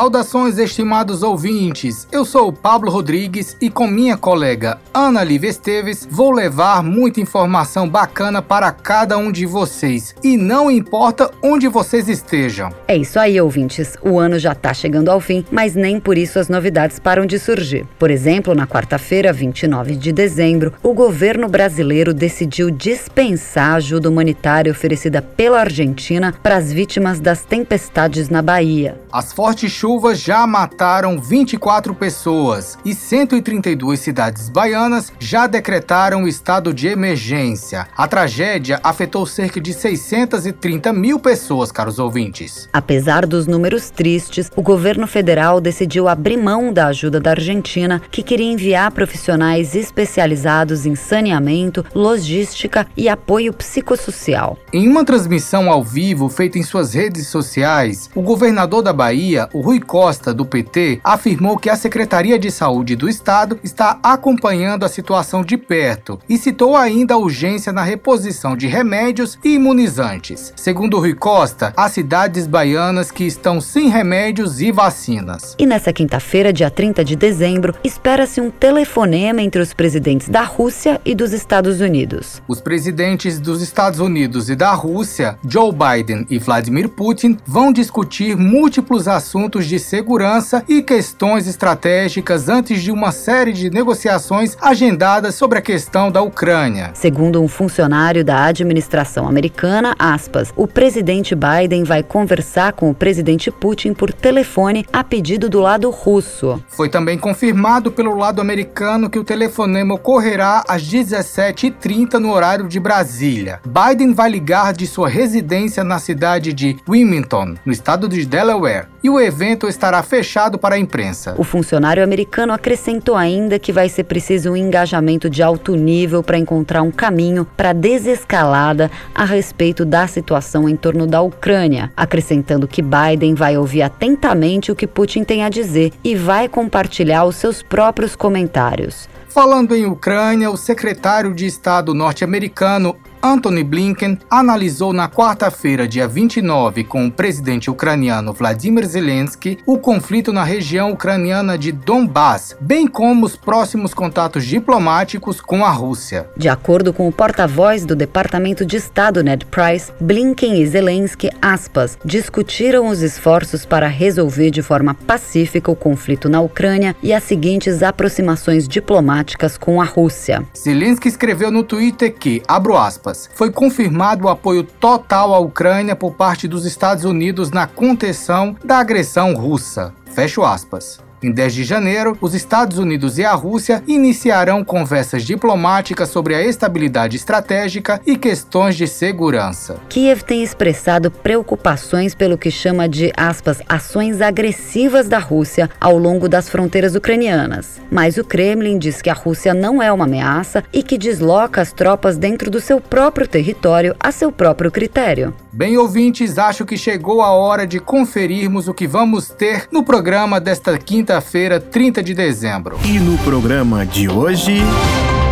Saudações, estimados ouvintes. Eu sou o Pablo Rodrigues e com minha colega Ana Lívia Esteves vou levar muita informação bacana para cada um de vocês. E não importa onde vocês estejam. É isso aí, ouvintes. O ano já está chegando ao fim, mas nem por isso as novidades param de surgir. Por exemplo, na quarta-feira, 29 de dezembro, o governo brasileiro decidiu dispensar a ajuda humanitária oferecida pela Argentina para as vítimas das tempestades na Bahia. As fortes chuvas já mataram 24 pessoas e 132 cidades baianas já decretaram o estado de emergência. A tragédia afetou cerca de 630 mil pessoas, caros ouvintes. Apesar dos números tristes, o governo federal decidiu abrir mão da ajuda da Argentina, que queria enviar profissionais especializados em saneamento, logística e apoio psicossocial. Em uma transmissão ao vivo feita em suas redes sociais, o governador da Bahia, o Rui Costa, do PT, afirmou que a Secretaria de Saúde do Estado está acompanhando a situação de perto e citou ainda a urgência na reposição de remédios e imunizantes. Segundo Rui Costa, há cidades baianas que estão sem remédios e vacinas. E nessa quinta-feira, dia 30 de dezembro, espera-se um telefonema entre os presidentes da Rússia e dos Estados Unidos. Os presidentes dos Estados Unidos e da Rússia, Joe Biden e Vladimir Putin, vão discutir múltiplos assuntos de segurança e questões estratégicas antes de uma série de negociações agendadas sobre a questão da Ucrânia. Segundo um funcionário da administração americana, aspas, o presidente Biden vai conversar com o presidente Putin por telefone a pedido do lado russo. Foi também confirmado pelo lado americano que o telefonema ocorrerá às 17h30 no horário de Brasília. Biden vai ligar de sua residência na cidade de Wilmington, no estado de Delaware, e o evento estará fechado para a imprensa. O funcionário americano acrescentou ainda que vai ser preciso um engajamento de alto nível para encontrar um caminho para desescalada a respeito da situação em torno da Ucrânia, acrescentando que Biden vai ouvir atentamente o que Putin tem a dizer e vai compartilhar os seus próprios comentários. Falando em Ucrânia, o secretário de Estado norte-americano Anthony Blinken analisou na quarta-feira, dia 29, com o presidente ucraniano Vladimir Zelensky, o conflito na região ucraniana de Donbass, bem como os próximos contatos diplomáticos com a Rússia. De acordo com o porta-voz do Departamento de Estado Ned Price, Blinken e Zelensky, aspas, discutiram os esforços para resolver de forma pacífica o conflito na Ucrânia e as seguintes aproximações diplomáticas com a Rússia. Zelensky escreveu no Twitter que, abro aspas, foi confirmado o apoio total à Ucrânia por parte dos Estados Unidos na contenção da agressão russa. Fecho aspas. Em 10 de janeiro, os Estados Unidos e a Rússia iniciarão conversas diplomáticas sobre a estabilidade estratégica e questões de segurança. Kiev tem expressado preocupações pelo que chama de aspas, ações agressivas da Rússia ao longo das fronteiras ucranianas. Mas o Kremlin diz que a Rússia não é uma ameaça e que desloca as tropas dentro do seu próprio território a seu próprio critério. Bem, ouvintes, acho que chegou a hora de conferirmos o que vamos ter no programa desta quinta-feira, 30 de dezembro. E no programa de hoje.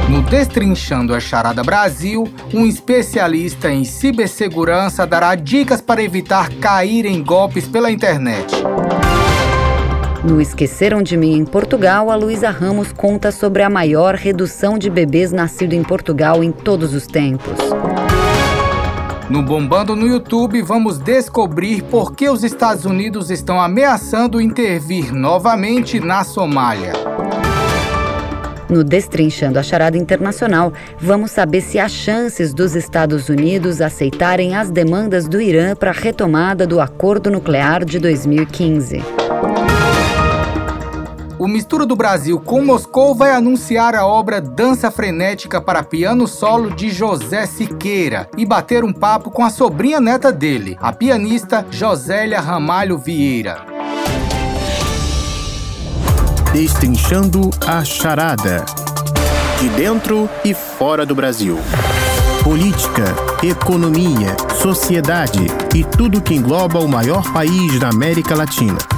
No Destrinchando a Charada Brasil, um especialista em cibersegurança dará dicas para evitar cair em golpes pela internet. No Esqueceram de Mim em Portugal, a Luísa Ramos conta sobre a maior redução de bebês nascidos em Portugal em todos os tempos. No Bombando no YouTube, vamos descobrir por que os Estados Unidos estão ameaçando intervir novamente na Somália. No Destrinchando a Charada Internacional, vamos saber se há chances dos Estados Unidos aceitarem as demandas do Irã para a retomada do acordo nuclear de 2015. O Mistura do Brasil com Moscou vai anunciar a obra Dança Frenética para Piano Solo de José Siqueira e bater um papo com a sobrinha neta dele, a pianista Josélia Ramalho Vieira. Destrinchando a Charada. De dentro e fora do Brasil. Política, economia, sociedade e tudo que engloba o maior país da América Latina.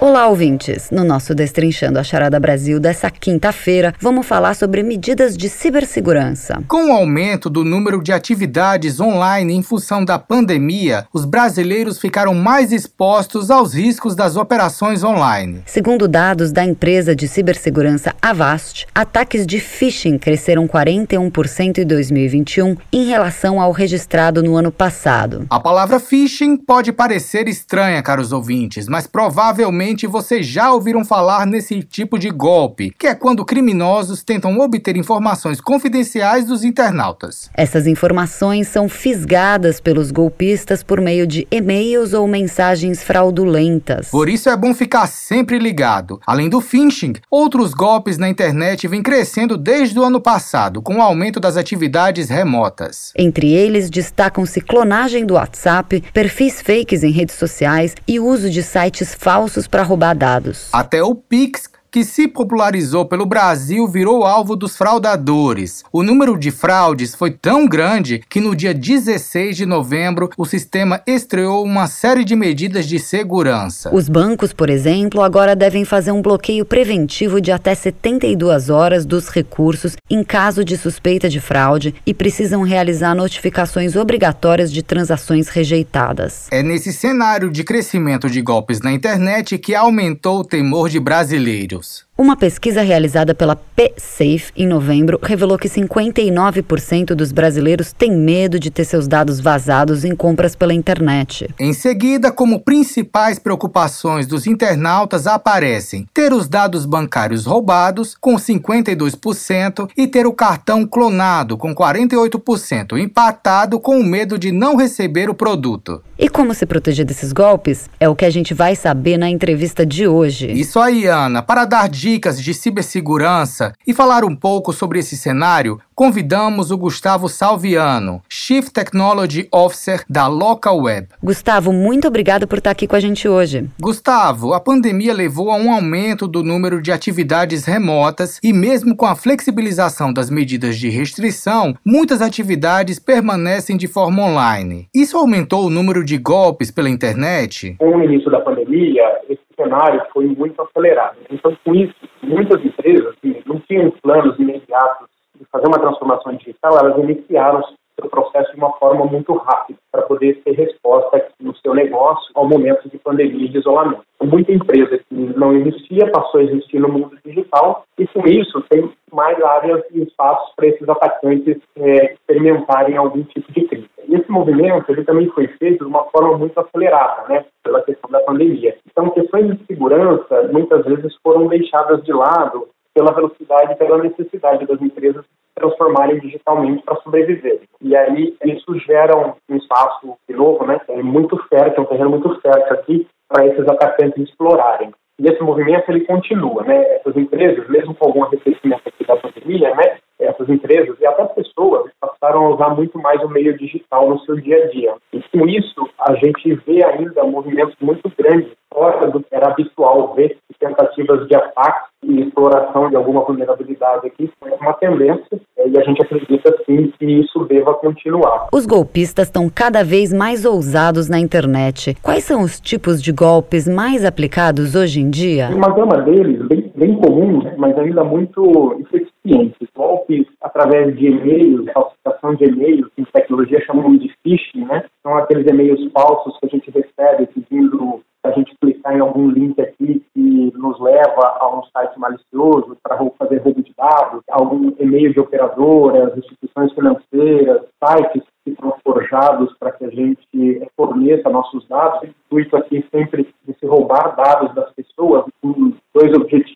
Olá, ouvintes! No nosso Destrinchando a Charada Brasil dessa quinta-feira, vamos falar sobre medidas de cibersegurança. Com o aumento do número de atividades online em função da pandemia, os brasileiros ficaram mais expostos aos riscos das operações online. Segundo dados da empresa de cibersegurança Avast, ataques de phishing cresceram 41% em 2021 em relação ao registrado no ano passado. A palavra phishing pode parecer estranha, caros ouvintes, mas provavelmente Provavelmente vocês já ouviram falar nesse tipo de golpe, que é quando criminosos tentam obter informações confidenciais dos internautas. Essas informações são fisgadas pelos golpistas por meio de e-mails ou mensagens fraudulentas. Por isso é bom ficar sempre ligado. Além do phishing, outros golpes na internet vêm crescendo desde o ano passado, com o aumento das atividades remotas. Entre eles destacam-se clonagem do WhatsApp, perfis fakes em redes sociais e uso de sites falsos para para roubar dados. Até o Pix que se popularizou pelo Brasil virou alvo dos fraudadores. O número de fraudes foi tão grande que no dia 16 de novembro o sistema estreou uma série de medidas de segurança. Os bancos, por exemplo, agora devem fazer um bloqueio preventivo de até 72 horas dos recursos em caso de suspeita de fraude e precisam realizar notificações obrigatórias de transações rejeitadas. É nesse cenário de crescimento de golpes na internet que aumentou o temor de brasileiros. issues Uma pesquisa realizada pela PSafe em novembro revelou que 59% dos brasileiros têm medo de ter seus dados vazados em compras pela internet. Em seguida, como principais preocupações dos internautas aparecem ter os dados bancários roubados, com 52%, e ter o cartão clonado, com 48%, empatado com o medo de não receber o produto. E como se proteger desses golpes? É o que a gente vai saber na entrevista de hoje. Isso aí, Ana. Para dar dicas de cibersegurança e falar um pouco sobre esse cenário, convidamos o Gustavo Salviano, Chief Technology Officer da Local Web. Gustavo, muito obrigado por estar aqui com a gente hoje. Gustavo, a pandemia levou a um aumento do número de atividades remotas e mesmo com a flexibilização das medidas de restrição, muitas atividades permanecem de forma online. Isso aumentou o número de golpes pela internet? Com o início da pandemia, esse cenário foi muito acelerado. Então, com isso, muitas empresas que não tinham planos imediatos de fazer uma transformação digital, elas iniciaram o processo de uma forma muito rápida para poder ter resposta no seu negócio ao momento de pandemia e de isolamento. Muita empresa que não existia passou a existir no mundo digital e com isso tem mais áreas e espaços para esses atacantes é, experimentarem algum tipo de crise. Esse movimento ele também foi feito de uma forma muito acelerada, né, pela questão da pandemia. Então, questões de segurança muitas vezes foram deixadas de lado pela velocidade pela necessidade das empresas transformarem digitalmente para sobreviver. E aí isso gera um espaço de novo, né, é muito fértil, um terreno muito fértil aqui para esses atacantes explorarem. E esse movimento ele continua, né? Essas empresas, mesmo com algum arrefecimento aqui da pandemia, né? Essas empresas e até pessoas passaram a usar muito mais o meio digital no seu dia a dia. E com isso, a gente vê ainda movimentos muito grandes fora do que era habitual ver tentativas de ataque e exploração de alguma vulnerabilidade aqui é uma tendência é, e a gente acredita sim que isso deva continuar. Os golpistas estão cada vez mais ousados na internet. Quais são os tipos de golpes mais aplicados hoje em dia? Uma gama deles, bem, bem comum, mas ainda muito eficientes. Golpes através de e-mails, falsificação de e-mails, que em tecnologia chamamos de phishing, né? São aqueles e-mails falsos que a gente recebe pedindo a gente clicar em algum link aqui que nos leva a um site malicioso para fazer roubo de dados, algum e-mail de operadoras, instituições financeiras, sites que são forjados para que a gente forneça nossos dados. O intuito aqui sempre de se roubar dados das pessoas com dois objetivos.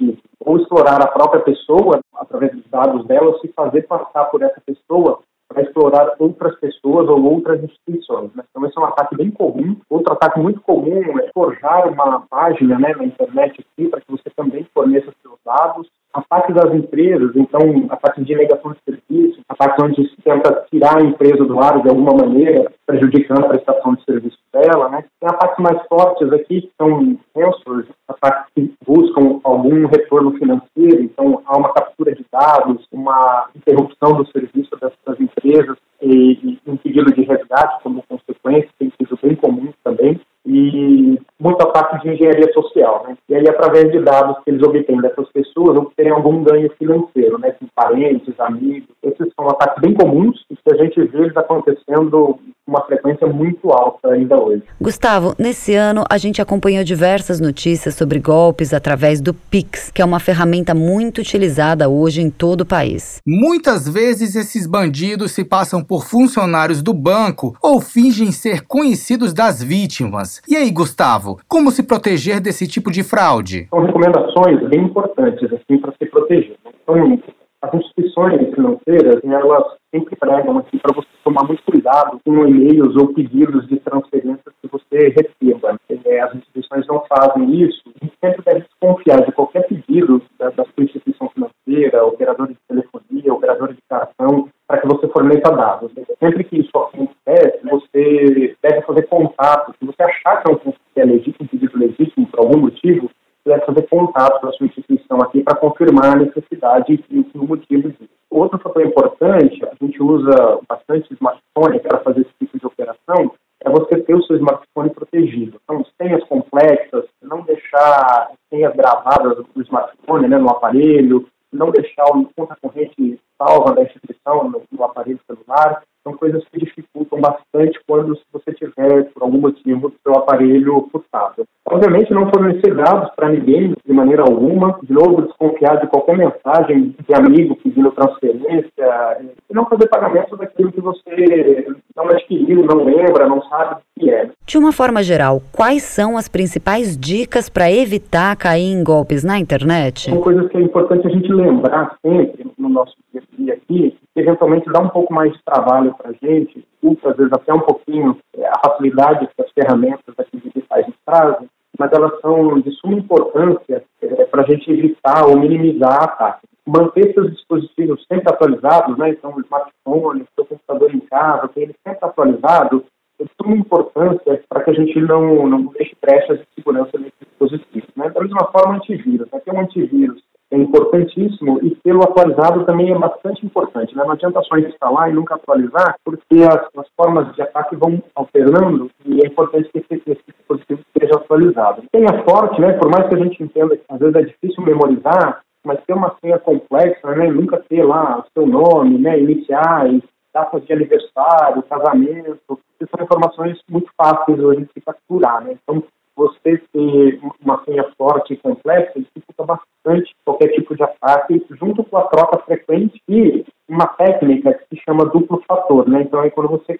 Explorar a própria pessoa através dos dados dela, ou se fazer passar por essa pessoa para explorar outras pessoas ou outras instituições. Né? Então, esse é um ataque bem comum. Outro ataque muito comum é forjar uma página né, na internet para que você também forneça seus dados. Ataques às empresas, então, ataques de negação de serviço, ataques onde se tenta tirar a empresa do ar de alguma maneira, prejudicando a prestação de serviço dela. Né? Tem ataques mais fortes aqui, que são ransomware, buscam algum retorno financeiro, então há uma captura de dados, uma interrupção do serviço dessas empresas e, e um pedido de resgate como consequência, tem sido bem comum também, e muito ataque de engenharia social. Né? E aí através de dados que eles obtêm dessas pessoas obterem algum ganho financeiro, né, com parentes, amigos. Esses são ataques bem comuns e que a gente vê eles acontecendo uma frequência muito alta ainda hoje. Gustavo, nesse ano a gente acompanhou diversas notícias sobre golpes através do Pix, que é uma ferramenta muito utilizada hoje em todo o país. Muitas vezes esses bandidos se passam por funcionários do banco ou fingem ser conhecidos das vítimas. E aí, Gustavo, como se proteger desse tipo de fraude? São recomendações bem importantes assim para se proteger. Então, as instituições financeiras, elas sempre pregam aqui para você tomar muito cuidado com e-mails ou pedidos de transferências que você receba. É, as instituições não fazem isso. A gente sempre deve desconfiar de qualquer pedido da, da sua instituição financeira, operador de telefonia, operador de cartão, para que você forneça dados. Sempre que isso acontece, você deve fazer contato. Se você achar que é um é um pedido legítimo por algum motivo, deve fazer contato com a sua instituição aqui para confirmar a necessidade e o motivo disso. Outro fator importante, a gente usa bastante smartphone para fazer esse tipo de operação, é você ter o seu smartphone protegido. Então, senhas complexas, não deixar senhas gravadas no smartphone, né, no aparelho, não deixar o conta corrente salva da instituição no, no aparelho celular, são coisas que dificultam bastante quando você tiver, por algum motivo, seu aparelho furtado. Obviamente, não fornecer dados para ninguém de maneira alguma. De novo, desconfiar de qualquer mensagem de amigo pedindo transferência. E não fazer pagamento daquilo que você não adquiriu, não lembra, não sabe o que é. De uma forma geral, quais são as principais dicas para evitar cair em golpes na internet? São coisas que é importante a gente lembrar sempre no nosso dia a dia aqui, que eventualmente dá um pouco mais de trabalho para a gente, às vezes até um pouquinho é, a facilidade que as ferramentas aqui digitais nos trazem, mas elas são de suma importância é, para a gente evitar ou minimizar ataques. Manter seus dispositivos sempre atualizados, né? então o smartphone, seu computador em casa, ter ele sempre atualizado, é de suma importância para que a gente não, não deixe brechas de segurança nesses dispositivos. Né? Da mesma forma, antivírus. Né? Tem um antivírus é importantíssimo e tê-lo atualizado também é bastante importante. Né? Não adianta só instalar e nunca atualizar, porque as, as formas de ataque vão alternando e é importante que esse, esse esteja atualizado. Tenha forte, né? por mais que a gente entenda que às vezes é difícil memorizar, mas ter uma senha complexa, né? nunca ter lá o seu nome, né? iniciais, datas de aniversário, casamento, são informações muito fáceis hoje de capturar. Né? Então, você ter uma senha forte e complexa dificulta bastante qualquer tipo de ataque, junto com a troca frequente e uma técnica que se chama duplo fator, né? Então, é quando você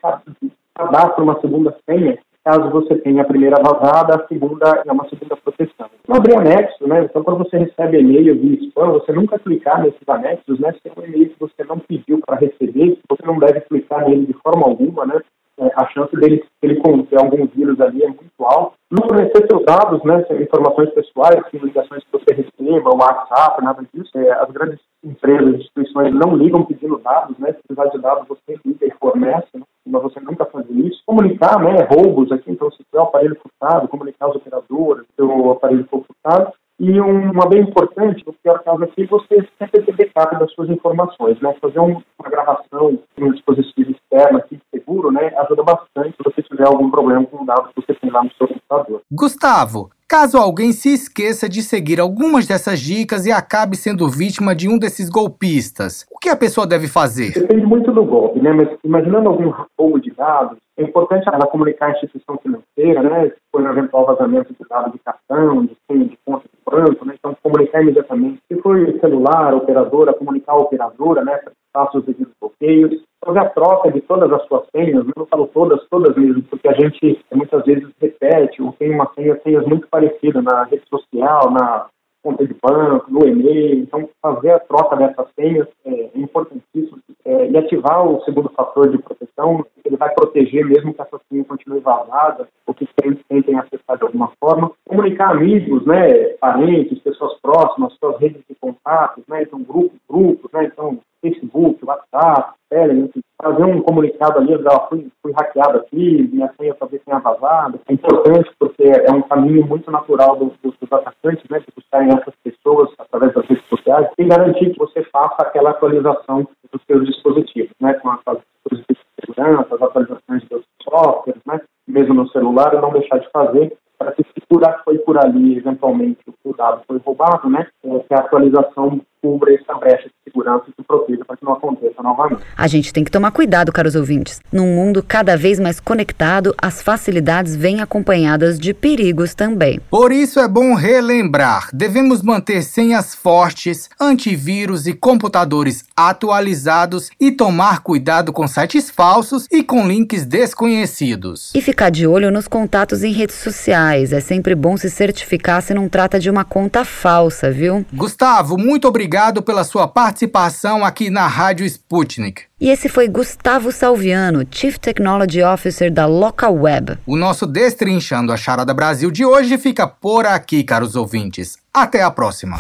cadastra uma segunda senha, caso você tenha a primeira vazada, a segunda é uma segunda proteção. Não abrir anexo, né? Então, quando você recebe e-mail via spam, você nunca clicar nesses anexos, né? Se é um e-mail que você não pediu para receber, você não deve clicar nele de forma alguma, né? É, a chance dele ele conter algum vírus ali é muito alta. Não fornecer seus dados, né, informações pessoais, ligações que você receba, o WhatsApp, nada disso. É, as grandes empresas, instituições não ligam pedindo dados, né, se precisar de dados você liga e fornece, né, mas você nunca faz isso. Comunicar, né, roubos aqui, então se tiver o aparelho furtado, comunicar aos operadores, se o aparelho for furtado, e uma bem importante, no pior caso aqui, você sempre ter backup das suas informações, né? Fazer um, uma gravação em um dispositivo externo aqui, seguro, né? Ajuda bastante você tiver algum problema com o dado que você tem lá no seu computador. Gustavo, Caso alguém se esqueça de seguir algumas dessas dicas e acabe sendo vítima de um desses golpistas, o que a pessoa deve fazer? Depende muito do golpe, né? Mas imaginando algum roubo de dados, é importante ela comunicar a instituição financeira, né? Se for um eventual vazamento de dados de cartão, de senha de conta de banco, né? Então comunicar imediatamente. Se for celular, operadora, comunicar a operadora, né? Para faça os devidos bloqueios fazer a troca de todas as suas senhas, não falo todas, todas mesmo, porque a gente muitas vezes repete ou tem uma senha, senhas muito parecidas na rede social, na conta de banco, no e-mail. Então, fazer a troca dessas senhas é importantíssimo. É, e ativar o segundo fator de proteção, ele vai proteger mesmo que essa senha continue vazada ou que tentem acessar de alguma forma. Comunicar amigos, né, parentes, pessoas próximas, suas redes de contatos, né, então grupos, grupos, né, então Facebook, WhatsApp, Telegram, fazer um comunicado ali, ó, fui, fui hackeado aqui, minha senha talvez tenha vazado. É importante porque é um caminho muito natural dos, dos atacantes, né, de buscarem essas pessoas através das redes sociais e garantir que você faça aquela atualização dos seus dispositivos, né, com as dispositivos de segurança, as atualizações dos softwares, né, mesmo no celular, não deixar de fazer para se segurar que foi por por ali, eventualmente, o dado foi roubado, né, é, que a atualização cubra essa brecha de segurança e se proteja para que não aconteça novamente. A gente tem que tomar cuidado, caros ouvintes. Num mundo cada vez mais conectado, as facilidades vêm acompanhadas de perigos também. Por isso é bom relembrar: devemos manter senhas fortes, antivírus e computadores atualizados e tomar cuidado com sites falsos e com links desconhecidos. E ficar de olho nos contatos em redes sociais. É sempre bom se certificar se não trata de uma conta falsa, viu? Gustavo, muito obrigado pela sua participação aqui na Rádio Sputnik. E esse foi Gustavo Salviano, Chief Technology Officer da Local Web. O nosso Destrinchando a Charada Brasil de hoje fica por aqui, caros ouvintes. Até a próxima.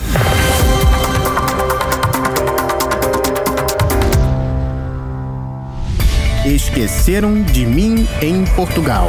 Esqueceram de mim em Portugal.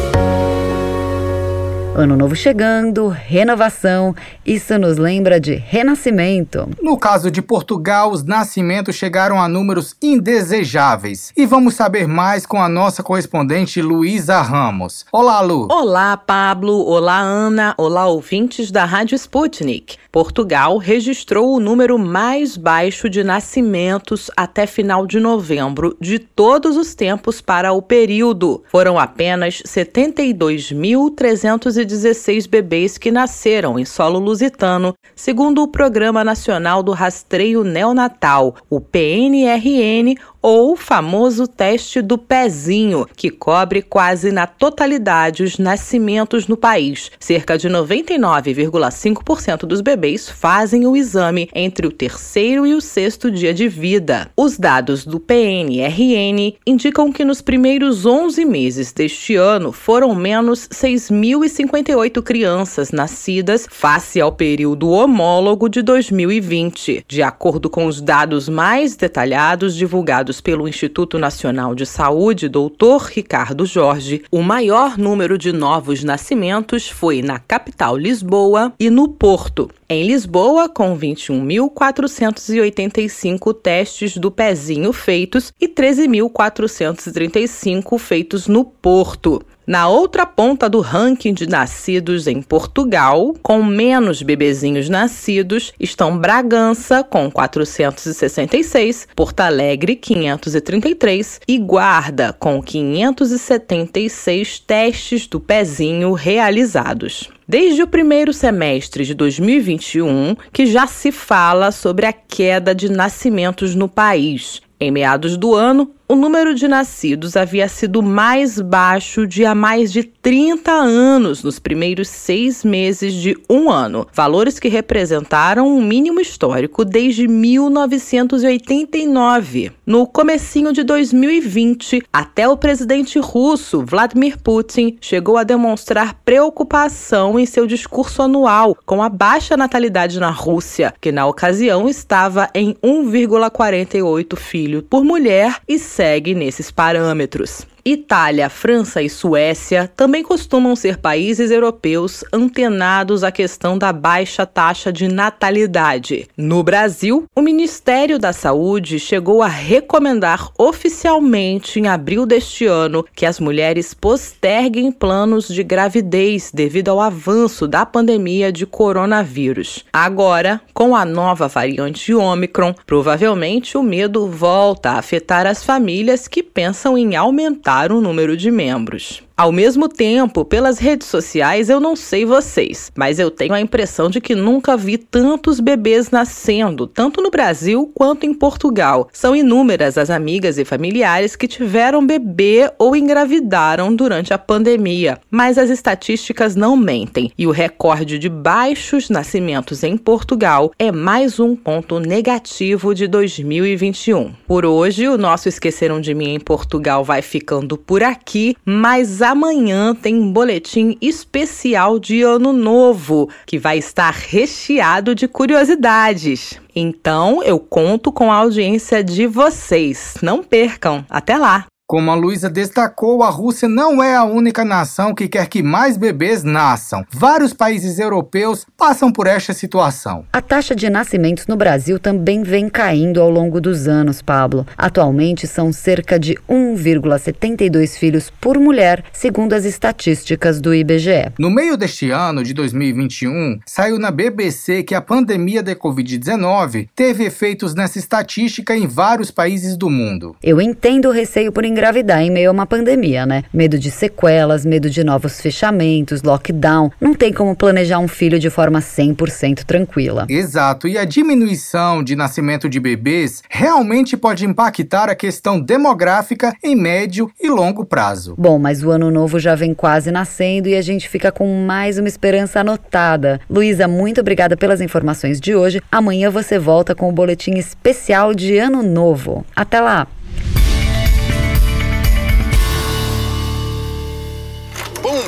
Ano novo chegando, renovação, isso nos lembra de renascimento. No caso de Portugal, os nascimentos chegaram a números indesejáveis. E vamos saber mais com a nossa correspondente Luísa Ramos. Olá, Lu. Olá, Pablo. Olá, Ana. Olá, ouvintes da Rádio Sputnik. Portugal registrou o número mais baixo de nascimentos até final de novembro de todos os tempos para o período. Foram apenas 72.300 216 bebês que nasceram em solo lusitano, segundo o Programa Nacional do Rastreio Neonatal, o PNRN, ou o famoso teste do pezinho, que cobre quase na totalidade os nascimentos no país. Cerca de 99,5% dos bebês fazem o exame entre o terceiro e o sexto dia de vida. Os dados do PNRN indicam que nos primeiros 11 meses deste ano foram menos 6.058 crianças nascidas face ao período homólogo de 2020. De acordo com os dados mais detalhados divulgados pelo Instituto Nacional de Saúde, Dr. Ricardo Jorge, o maior número de novos nascimentos foi na capital Lisboa e no Porto. Em Lisboa, com 21.485 testes do pezinho feitos e 13.435 feitos no Porto. Na outra ponta do ranking de nascidos em Portugal, com menos bebezinhos nascidos, estão Bragança, com 466, Porto Alegre, 533 e Guarda, com 576 testes do pezinho realizados. Desde o primeiro semestre de 2021, que já se fala sobre a queda de nascimentos no país. Em meados do ano, o número de nascidos havia sido mais baixo de há mais de 30 anos nos primeiros seis meses de um ano, valores que representaram um mínimo histórico desde 1989. No comecinho de 2020, até o presidente russo Vladimir Putin chegou a demonstrar preocupação em seu discurso anual com a baixa natalidade na Rússia, que na ocasião estava em 1,48 filho por mulher e segue nesses parâmetros. Itália, França e Suécia também costumam ser países europeus antenados à questão da baixa taxa de natalidade. No Brasil, o Ministério da Saúde chegou a recomendar oficialmente em abril deste ano que as mulheres posterguem planos de gravidez devido ao avanço da pandemia de coronavírus. Agora, com a nova variante Ômicron, provavelmente o medo volta a afetar as famílias que pensam em aumentar aumentar o número de membros. Ao mesmo tempo, pelas redes sociais, eu não sei vocês, mas eu tenho a impressão de que nunca vi tantos bebês nascendo, tanto no Brasil quanto em Portugal. São inúmeras as amigas e familiares que tiveram bebê ou engravidaram durante a pandemia, mas as estatísticas não mentem e o recorde de baixos nascimentos em Portugal é mais um ponto negativo de 2021. Por hoje, o nosso Esqueceram de Mim em Portugal vai ficando por aqui, mas a amanhã tem um boletim especial de Ano Novo, que vai estar recheado de curiosidades. Então, eu conto com a audiência de vocês. Não percam. Até lá! Como a Luísa destacou, a Rússia não é a única nação que quer que mais bebês nasçam. Vários países europeus passam por esta situação. A taxa de nascimentos no Brasil também vem caindo ao longo dos anos, Pablo. Atualmente são cerca de 1,72 filhos por mulher, segundo as estatísticas do IBGE. No meio deste ano de 2021, saiu na BBC que a pandemia da Covid-19 teve efeitos nessa estatística em vários países do mundo. Eu entendo o receio por engravidar em meio a uma pandemia, né? Medo de sequelas, medo de novos fechamentos, lockdown. Não tem como planejar um filho de forma 100% tranquila. Exato, e a diminuição de nascimento de bebês realmente pode impactar a questão demográfica em médio e longo prazo. Bom, mas o ano novo já vem quase nascendo e a gente fica com mais uma esperança anotada. Luísa, muito obrigada pelas informações de hoje. Amanhã você volta com o boletim especial de Ano Novo. Até lá!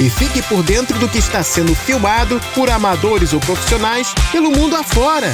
E fique por dentro do que está sendo filmado por amadores ou profissionais pelo mundo afora.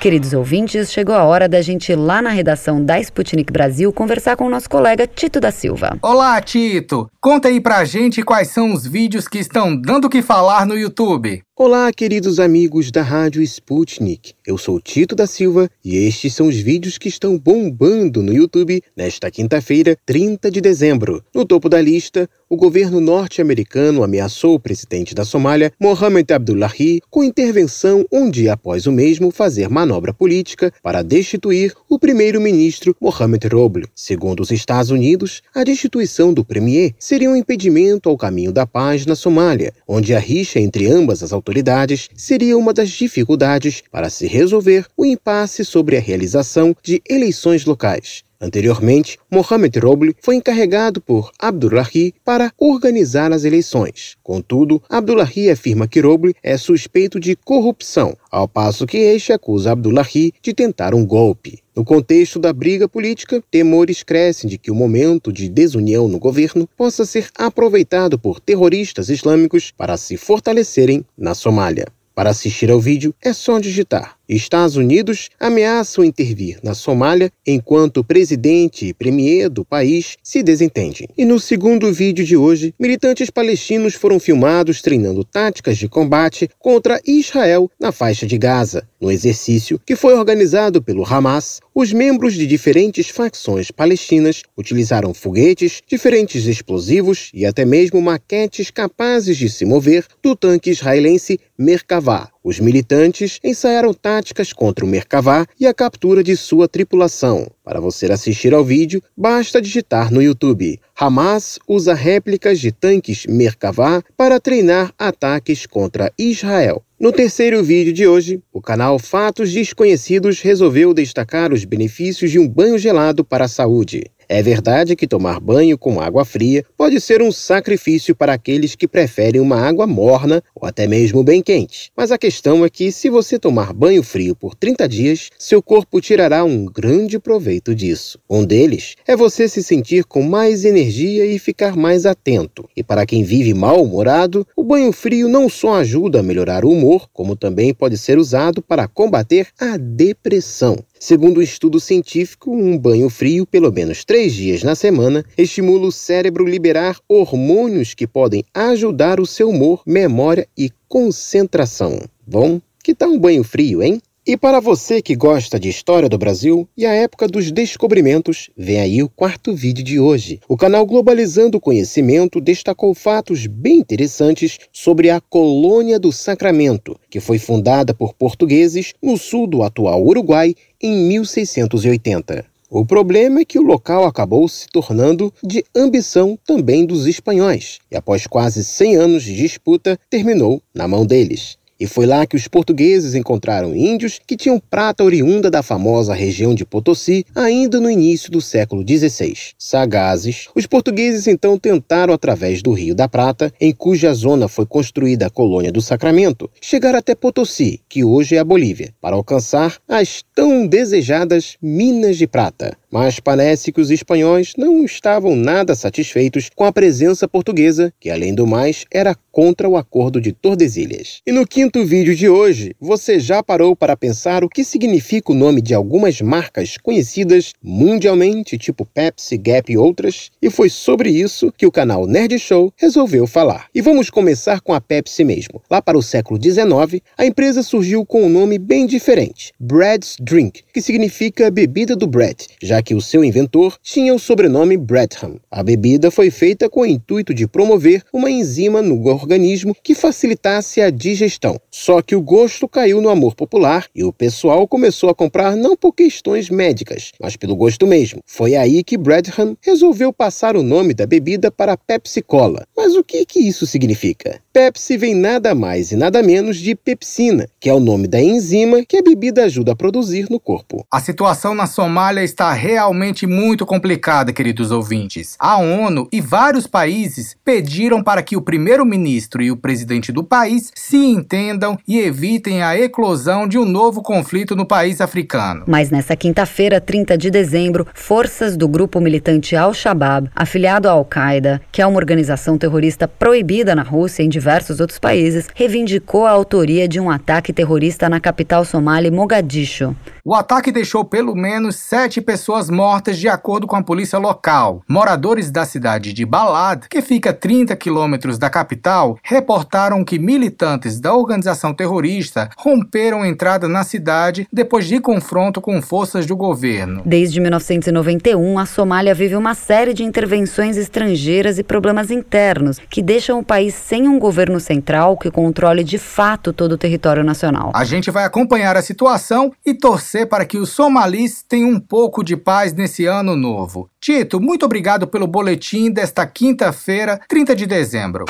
Queridos ouvintes, chegou a hora da gente ir lá na redação da Sputnik Brasil conversar com o nosso colega Tito da Silva. Olá, Tito! Conta aí pra gente quais são os vídeos que estão dando o que falar no YouTube. Olá, queridos amigos da Rádio Sputnik. Eu sou Tito da Silva e estes são os vídeos que estão bombando no YouTube nesta quinta-feira, 30 de dezembro. No topo da lista, o governo norte-americano ameaçou o presidente da Somália, Mohamed Abdullahi, com intervenção um dia após o mesmo fazer manobra política para destituir o primeiro-ministro Mohamed Roble. Segundo os Estados Unidos, a destituição do premier seria um impedimento ao caminho da paz na Somália, onde a rixa entre ambas as autoridades autoridades seria uma das dificuldades para se resolver o impasse sobre a realização de eleições locais. Anteriormente, Mohamed Roble foi encarregado por Abdullahi para organizar as eleições. Contudo, Abdullahi afirma que Roble é suspeito de corrupção, ao passo que este acusa Abdullahi de tentar um golpe. No contexto da briga política, temores crescem de que o momento de desunião no governo possa ser aproveitado por terroristas islâmicos para se fortalecerem na Somália. Para assistir ao vídeo, é só digitar Estados Unidos ameaçam intervir na Somália enquanto o presidente e premier do país se desentendem. E no segundo vídeo de hoje, militantes palestinos foram filmados treinando táticas de combate contra Israel na faixa de Gaza. No exercício, que foi organizado pelo Hamas, os membros de diferentes facções palestinas utilizaram foguetes, diferentes explosivos e até mesmo maquetes capazes de se mover do tanque israelense Merkavah. Os militantes ensaiaram táticas contra o Merkavá e a captura de sua tripulação. Para você assistir ao vídeo, basta digitar no YouTube. Hamas usa réplicas de tanques Merkavá para treinar ataques contra Israel. No terceiro vídeo de hoje, o canal Fatos Desconhecidos resolveu destacar os benefícios de um banho gelado para a saúde. É verdade que tomar banho com água fria pode ser um sacrifício para aqueles que preferem uma água morna ou até mesmo bem quente. Mas a questão é que, se você tomar banho frio por 30 dias, seu corpo tirará um grande proveito disso. Um deles é você se sentir com mais energia e ficar mais atento. E para quem vive mal-humorado, o banho frio não só ajuda a melhorar o humor, como também pode ser usado para combater a depressão. Segundo um estudo científico, um banho frio, pelo menos três dias na semana, estimula o cérebro liberar hormônios que podem ajudar o seu humor, memória e concentração. Bom, que tal um banho frio, hein? E para você que gosta de história do Brasil e a época dos descobrimentos, vem aí o quarto vídeo de hoje. O canal Globalizando o Conhecimento destacou fatos bem interessantes sobre a Colônia do Sacramento, que foi fundada por portugueses no sul do atual Uruguai em 1680. O problema é que o local acabou se tornando de ambição também dos espanhóis, e após quase 100 anos de disputa, terminou na mão deles. E foi lá que os portugueses encontraram índios que tinham prata oriunda da famosa região de Potosí ainda no início do século XVI. Sagazes, os portugueses então tentaram, através do Rio da Prata, em cuja zona foi construída a colônia do Sacramento, chegar até Potosí, que hoje é a Bolívia, para alcançar as tão desejadas minas de prata. Mas parece que os espanhóis não estavam nada satisfeitos com a presença portuguesa, que além do mais era contra o Acordo de Tordesilhas. E no quinto vídeo de hoje, você já parou para pensar o que significa o nome de algumas marcas conhecidas mundialmente, tipo Pepsi, Gap e outras? E foi sobre isso que o canal Nerd Show resolveu falar. E vamos começar com a Pepsi mesmo. Lá para o século XIX, a empresa surgiu com um nome bem diferente, Bread's Drink, que significa bebida do Brett, já que o seu inventor tinha o sobrenome Bradham. A bebida foi feita com o intuito de promover uma enzima no organismo que facilitasse a digestão. Só que o gosto caiu no amor popular e o pessoal começou a comprar não por questões médicas, mas pelo gosto mesmo. Foi aí que Bradham resolveu passar o nome da bebida para Pepsi Cola. Mas o que, que isso significa? Pepsi vem nada mais e nada menos de pepsina, que é o nome da enzima que a bebida ajuda a produzir no corpo. A situação na Somália está realmente muito complicada, queridos ouvintes. A ONU e vários países pediram para que o primeiro-ministro e o presidente do país se entendam e evitem a eclosão de um novo conflito no país africano. Mas nessa quinta-feira, 30 de dezembro, forças do grupo militante Al-Shabaab, afiliado à Al-Qaeda, que é uma organização terrorista proibida na Rússia em diversos outros países, reivindicou a autoria de um ataque terrorista na capital somali, Mogadishu. O ataque deixou pelo menos sete pessoas mortas, de acordo com a polícia local. Moradores da cidade de Balad, que fica a 30 quilômetros da capital, reportaram que militantes da organização terrorista romperam entrada na cidade depois de confronto com forças do governo. Desde 1991, a Somália vive uma série de intervenções estrangeiras e problemas internos que deixam o país sem um governo central que controle de fato todo o território nacional. A gente vai acompanhar a situação e torcer para que os somalis tenham um pouco de paz nesse ano novo. Tito, muito obrigado pelo boletim desta quinta-feira, 30 de dezembro.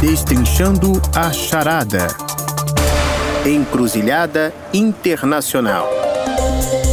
Destrinchando a charada. Encruzilhada Internacional.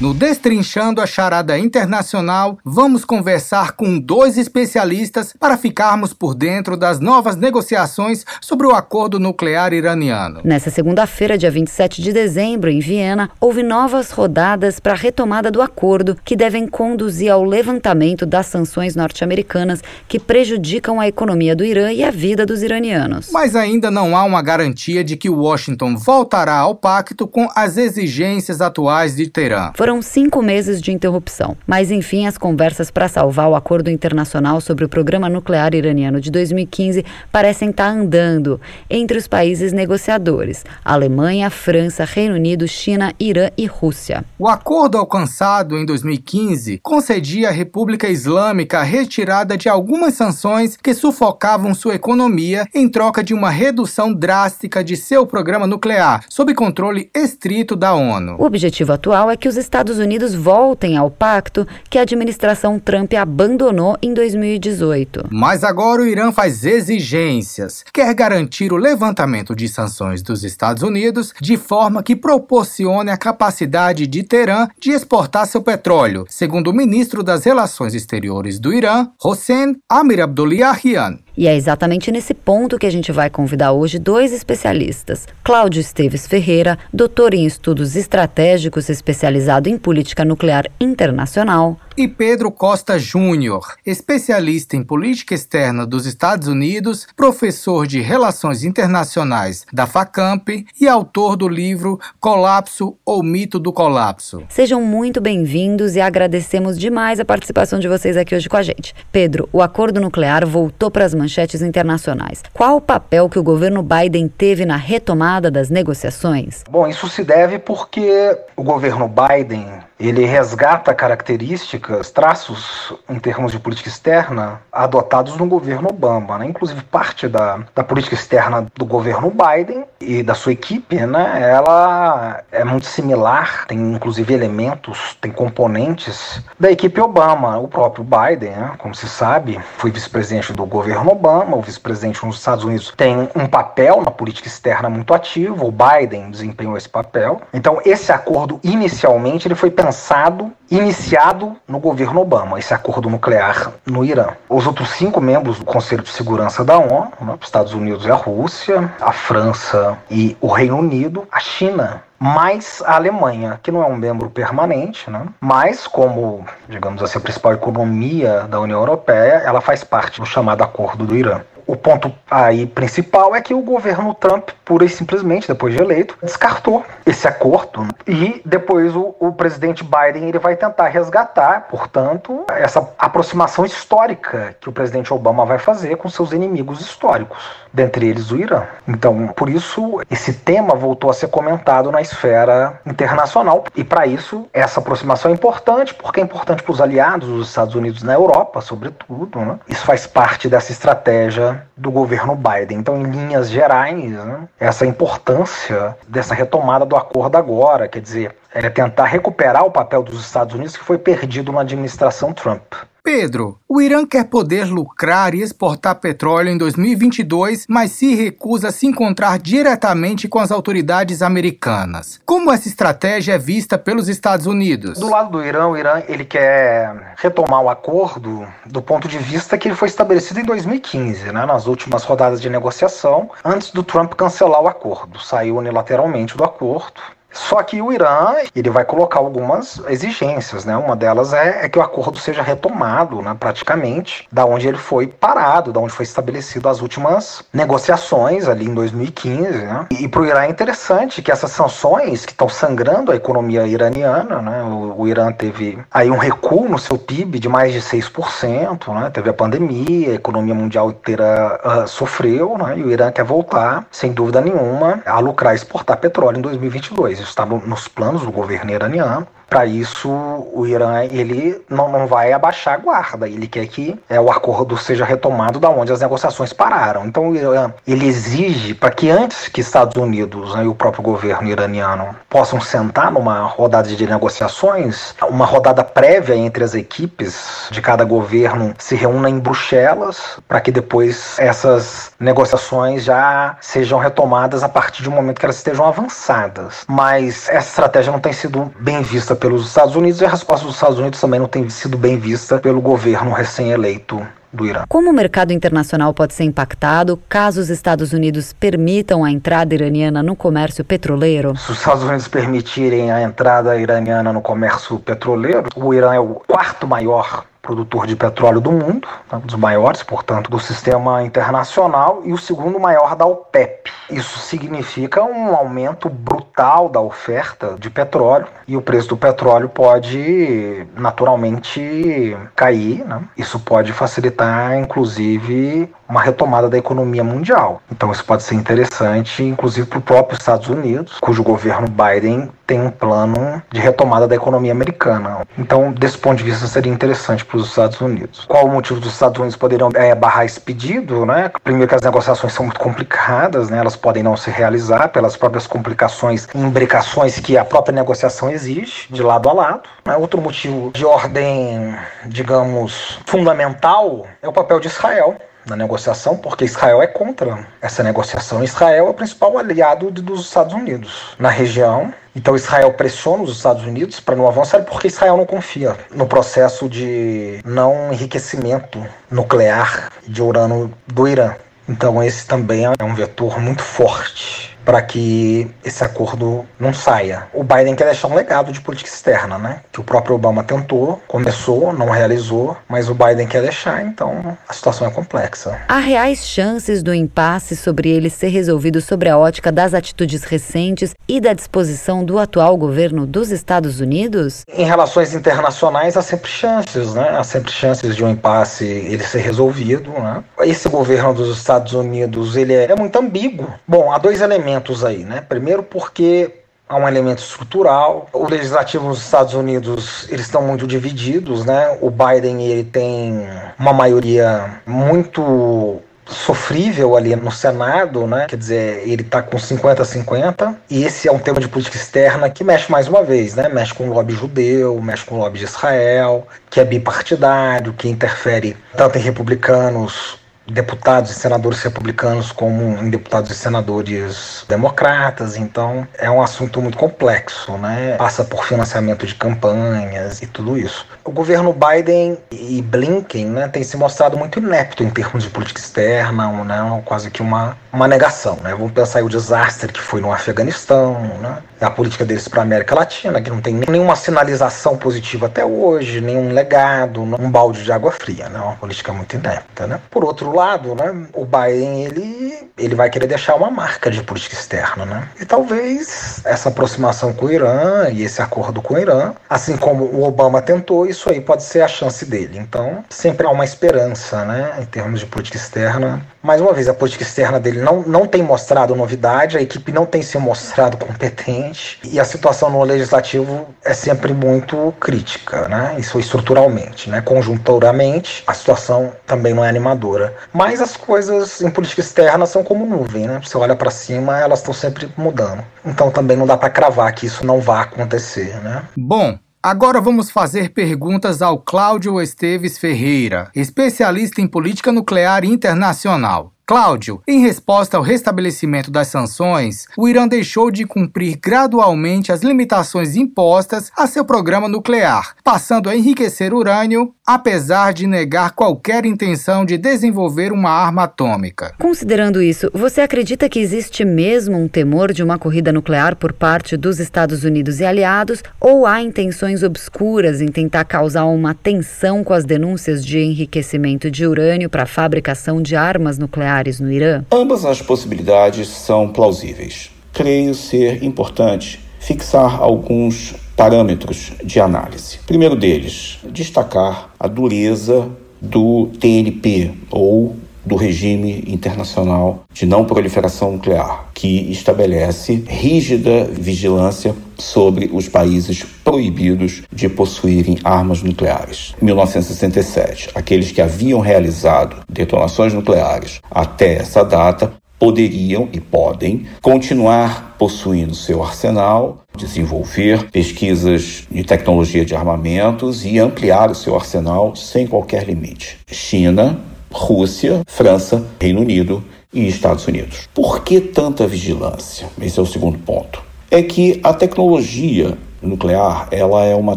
No Destrinchando a Charada Internacional, vamos conversar com dois especialistas para ficarmos por dentro das novas negociações sobre o acordo nuclear iraniano. Nessa segunda-feira, dia 27 de dezembro, em Viena, houve novas rodadas para a retomada do acordo que devem conduzir ao levantamento das sanções norte-americanas que prejudicam a economia do Irã e a vida dos iranianos. Mas ainda não há uma garantia de que Washington voltará ao pacto com as exigências atuais de Teherã. Foram cinco meses de interrupção, mas enfim, as conversas para salvar o acordo internacional sobre o programa nuclear iraniano de 2015 parecem estar andando entre os países negociadores: Alemanha, França, Reino Unido, China, Irã e Rússia. O acordo alcançado em 2015 concedia à República Islâmica a retirada de algumas sanções que sufocavam sua economia em troca de uma redução drástica de seu programa nuclear, sob controle estrito da ONU. O objetivo atual é que os Estados Unidos voltem ao pacto que a administração Trump abandonou em 2018. Mas agora o Irã faz exigências. Quer garantir o levantamento de sanções dos Estados Unidos de forma que proporcione a capacidade de Teherã de exportar seu petróleo, segundo o ministro das Relações Exteriores do Irã, Hossein Amir Abdullahian. E é exatamente nesse ponto que a gente vai convidar hoje dois especialistas. Cláudio Esteves Ferreira, doutor em estudos estratégicos especializado em política nuclear internacional. E Pedro Costa Júnior, especialista em política externa dos Estados Unidos, professor de Relações Internacionais da FACAMP e autor do livro Colapso ou Mito do Colapso. Sejam muito bem-vindos e agradecemos demais a participação de vocês aqui hoje com a gente. Pedro, o acordo nuclear voltou para as manchetes internacionais. Qual o papel que o governo Biden teve na retomada das negociações? Bom, isso se deve porque o governo Biden ele resgata características, traços em termos de política externa adotados no governo Obama, né? inclusive parte da, da política externa do governo Biden e da sua equipe, né? ela é muito similar, tem inclusive elementos, tem componentes da equipe Obama. O próprio Biden, né? como se sabe, foi vice-presidente do governo Obama, o vice-presidente nos Estados Unidos tem um papel na política externa muito ativo, o Biden desempenhou esse papel. Então esse acordo inicialmente ele foi pensado pensado, iniciado no governo Obama, esse acordo nuclear no Irã. Os outros cinco membros do Conselho de Segurança da ONU, né, os Estados Unidos e a Rússia, a França e o Reino Unido, a China mais a Alemanha, que não é um membro permanente, né? mas como, digamos assim, a principal economia da União Europeia, ela faz parte do chamado Acordo do Irã. O ponto aí principal é que o governo Trump, pura e simplesmente, depois de eleito, descartou esse acordo. E depois o, o presidente Biden ele vai tentar resgatar, portanto, essa aproximação histórica que o presidente Obama vai fazer com seus inimigos históricos, dentre eles o Irã. Então, por isso, esse tema voltou a ser comentado na esfera internacional. E para isso, essa aproximação é importante, porque é importante para os aliados dos Estados Unidos na Europa, sobretudo. Né? Isso faz parte dessa estratégia do governo Biden. Então, em linhas gerais, né, essa importância dessa retomada do acordo agora, quer dizer, é tentar recuperar o papel dos Estados Unidos que foi perdido na administração Trump. Pedro, o Irã quer poder lucrar e exportar petróleo em 2022, mas se recusa a se encontrar diretamente com as autoridades americanas. Como essa estratégia é vista pelos Estados Unidos? Do lado do Irã, o Irã ele quer retomar o acordo do ponto de vista que ele foi estabelecido em 2015, né, nas últimas rodadas de negociação, antes do Trump cancelar o acordo. Saiu unilateralmente do acordo só que o Irã ele vai colocar algumas exigências, né? Uma delas é, é que o acordo seja retomado, né, praticamente, da onde ele foi parado, da onde foi estabelecido as últimas negociações ali em 2015. Né? E, e para o Irã é interessante que essas sanções que estão sangrando a economia iraniana, né? O, o, Irã teve aí um recuo no seu PIB de mais de 6%, né? Teve a pandemia, a economia mundial inteira uh, sofreu, né? E o Irã quer voltar, sem dúvida nenhuma, a lucrar e exportar petróleo em 2022 está nos planos do governo iraniano. Para isso, o Irã ele não, não vai abaixar a guarda. Ele quer que é, o acordo seja retomado da onde as negociações pararam. Então, o Irã ele exige para que antes que Estados Unidos né, e o próprio governo iraniano possam sentar numa rodada de negociações, uma rodada prévia entre as equipes de cada governo se reúna em Bruxelas para que depois essas negociações já sejam retomadas a partir um momento que elas estejam avançadas. Mas essa estratégia não tem sido bem vista pelos Estados Unidos e a resposta dos Estados Unidos também não tem sido bem vista pelo governo recém-eleito do Irã. Como o mercado internacional pode ser impactado caso os Estados Unidos permitam a entrada iraniana no comércio petroleiro? Se os Estados Unidos permitirem a entrada iraniana no comércio petroleiro, o Irã é o quarto maior produtor de petróleo do mundo, um né, dos maiores, portanto, do sistema internacional, e o segundo maior da OPEP. Isso significa um aumento brutal da oferta de petróleo e o preço do petróleo pode naturalmente cair. Né? Isso pode facilitar, inclusive, uma retomada da economia mundial. Então, isso pode ser interessante, inclusive para o próprio Estados Unidos, cujo governo Biden tem um plano de retomada da economia americana. Então, desse ponto de vista, seria interessante para os Estados Unidos. Qual o motivo dos Estados Unidos poderem é, barrar esse pedido? Né? Primeiro, que as negociações são muito complicadas, né? elas podem não se realizar pelas próprias complicações e imbricações que a própria negociação exige, de lado a lado. Né? Outro motivo de ordem, digamos, fundamental é o papel de Israel na negociação, porque Israel é contra essa negociação. Israel é o principal aliado dos Estados Unidos na região. Então Israel pressiona os Estados Unidos para não avançar porque Israel não confia no processo de não enriquecimento nuclear de urânio do Irã. Então esse também é um vetor muito forte para que esse acordo não saia. O Biden quer deixar um legado de política externa, né? Que o próprio Obama tentou, começou, não realizou, mas o Biden quer deixar, então a situação é complexa. Há reais chances do impasse sobre ele ser resolvido sobre a ótica das atitudes recentes e da disposição do atual governo dos Estados Unidos? Em relações internacionais há sempre chances, né? Há sempre chances de um impasse ele ser resolvido, né? Esse governo dos Estados Unidos, ele é, é muito ambíguo. Bom, há dois elementos aí, né? Primeiro porque há um elemento estrutural. O legislativo nos Estados Unidos, eles estão muito divididos, né? O Biden, ele tem uma maioria muito sofrível ali no Senado, né? Quer dizer, ele está com 50 a 50, e esse é um tema de política externa que mexe mais uma vez, né? Mexe com o lobby judeu, mexe com o lobby de Israel, que é bipartidário, que interfere tanto em republicanos deputados e senadores republicanos como em deputados e senadores democratas. Então é um assunto muito complexo, né? Passa por financiamento de campanhas e tudo isso. O governo Biden e Blinken né, tem se mostrado muito inepto em termos de política externa, né, quase que uma, uma negação. Né? Vamos pensar aí o desastre que foi no Afeganistão, né? a política deles para a América Latina, que não tem nenhuma sinalização positiva até hoje, nenhum legado, um balde de água fria, né? uma política muito inepta. Né? Por outro lado, né, o Biden ele, ele vai querer deixar uma marca de política externa. Né? E talvez essa aproximação com o Irã e esse acordo com o Irã, assim como o Obama tentou, isso aí pode ser a chance dele. Então, sempre há uma esperança né, em termos de política externa. Mais uma vez, a política externa dele não, não tem mostrado novidade, a equipe não tem se mostrado competente e a situação no legislativo é sempre muito crítica, né? Isso estruturalmente, né? Conjunturamente, a situação também não é animadora. Mas as coisas em política externa são como nuvem, né? Você olha para cima, elas estão sempre mudando. Então também não dá para cravar que isso não vai acontecer, né? Bom, Agora vamos fazer perguntas ao Cláudio Esteves Ferreira, especialista em política nuclear internacional. Cláudio, em resposta ao restabelecimento das sanções, o Irã deixou de cumprir gradualmente as limitações impostas a seu programa nuclear, passando a enriquecer urânio, apesar de negar qualquer intenção de desenvolver uma arma atômica. Considerando isso, você acredita que existe mesmo um temor de uma corrida nuclear por parte dos Estados Unidos e aliados, ou há intenções obscuras em tentar causar uma tensão com as denúncias de enriquecimento de urânio para a fabricação de armas nucleares? Nucleares no Irã? Ambas as possibilidades são plausíveis. Creio ser importante fixar alguns parâmetros de análise. Primeiro deles, destacar a dureza do TNP ou do regime internacional de não proliferação nuclear, que estabelece rígida vigilância sobre os países proibidos de possuírem armas nucleares. Em 1967, aqueles que haviam realizado detonações nucleares até essa data poderiam e podem continuar possuindo seu arsenal, desenvolver pesquisas de tecnologia de armamentos e ampliar o seu arsenal sem qualquer limite. China, Rússia, França, Reino Unido e Estados Unidos. Por que tanta vigilância? Esse é o segundo ponto. É que a tecnologia nuclear ela é uma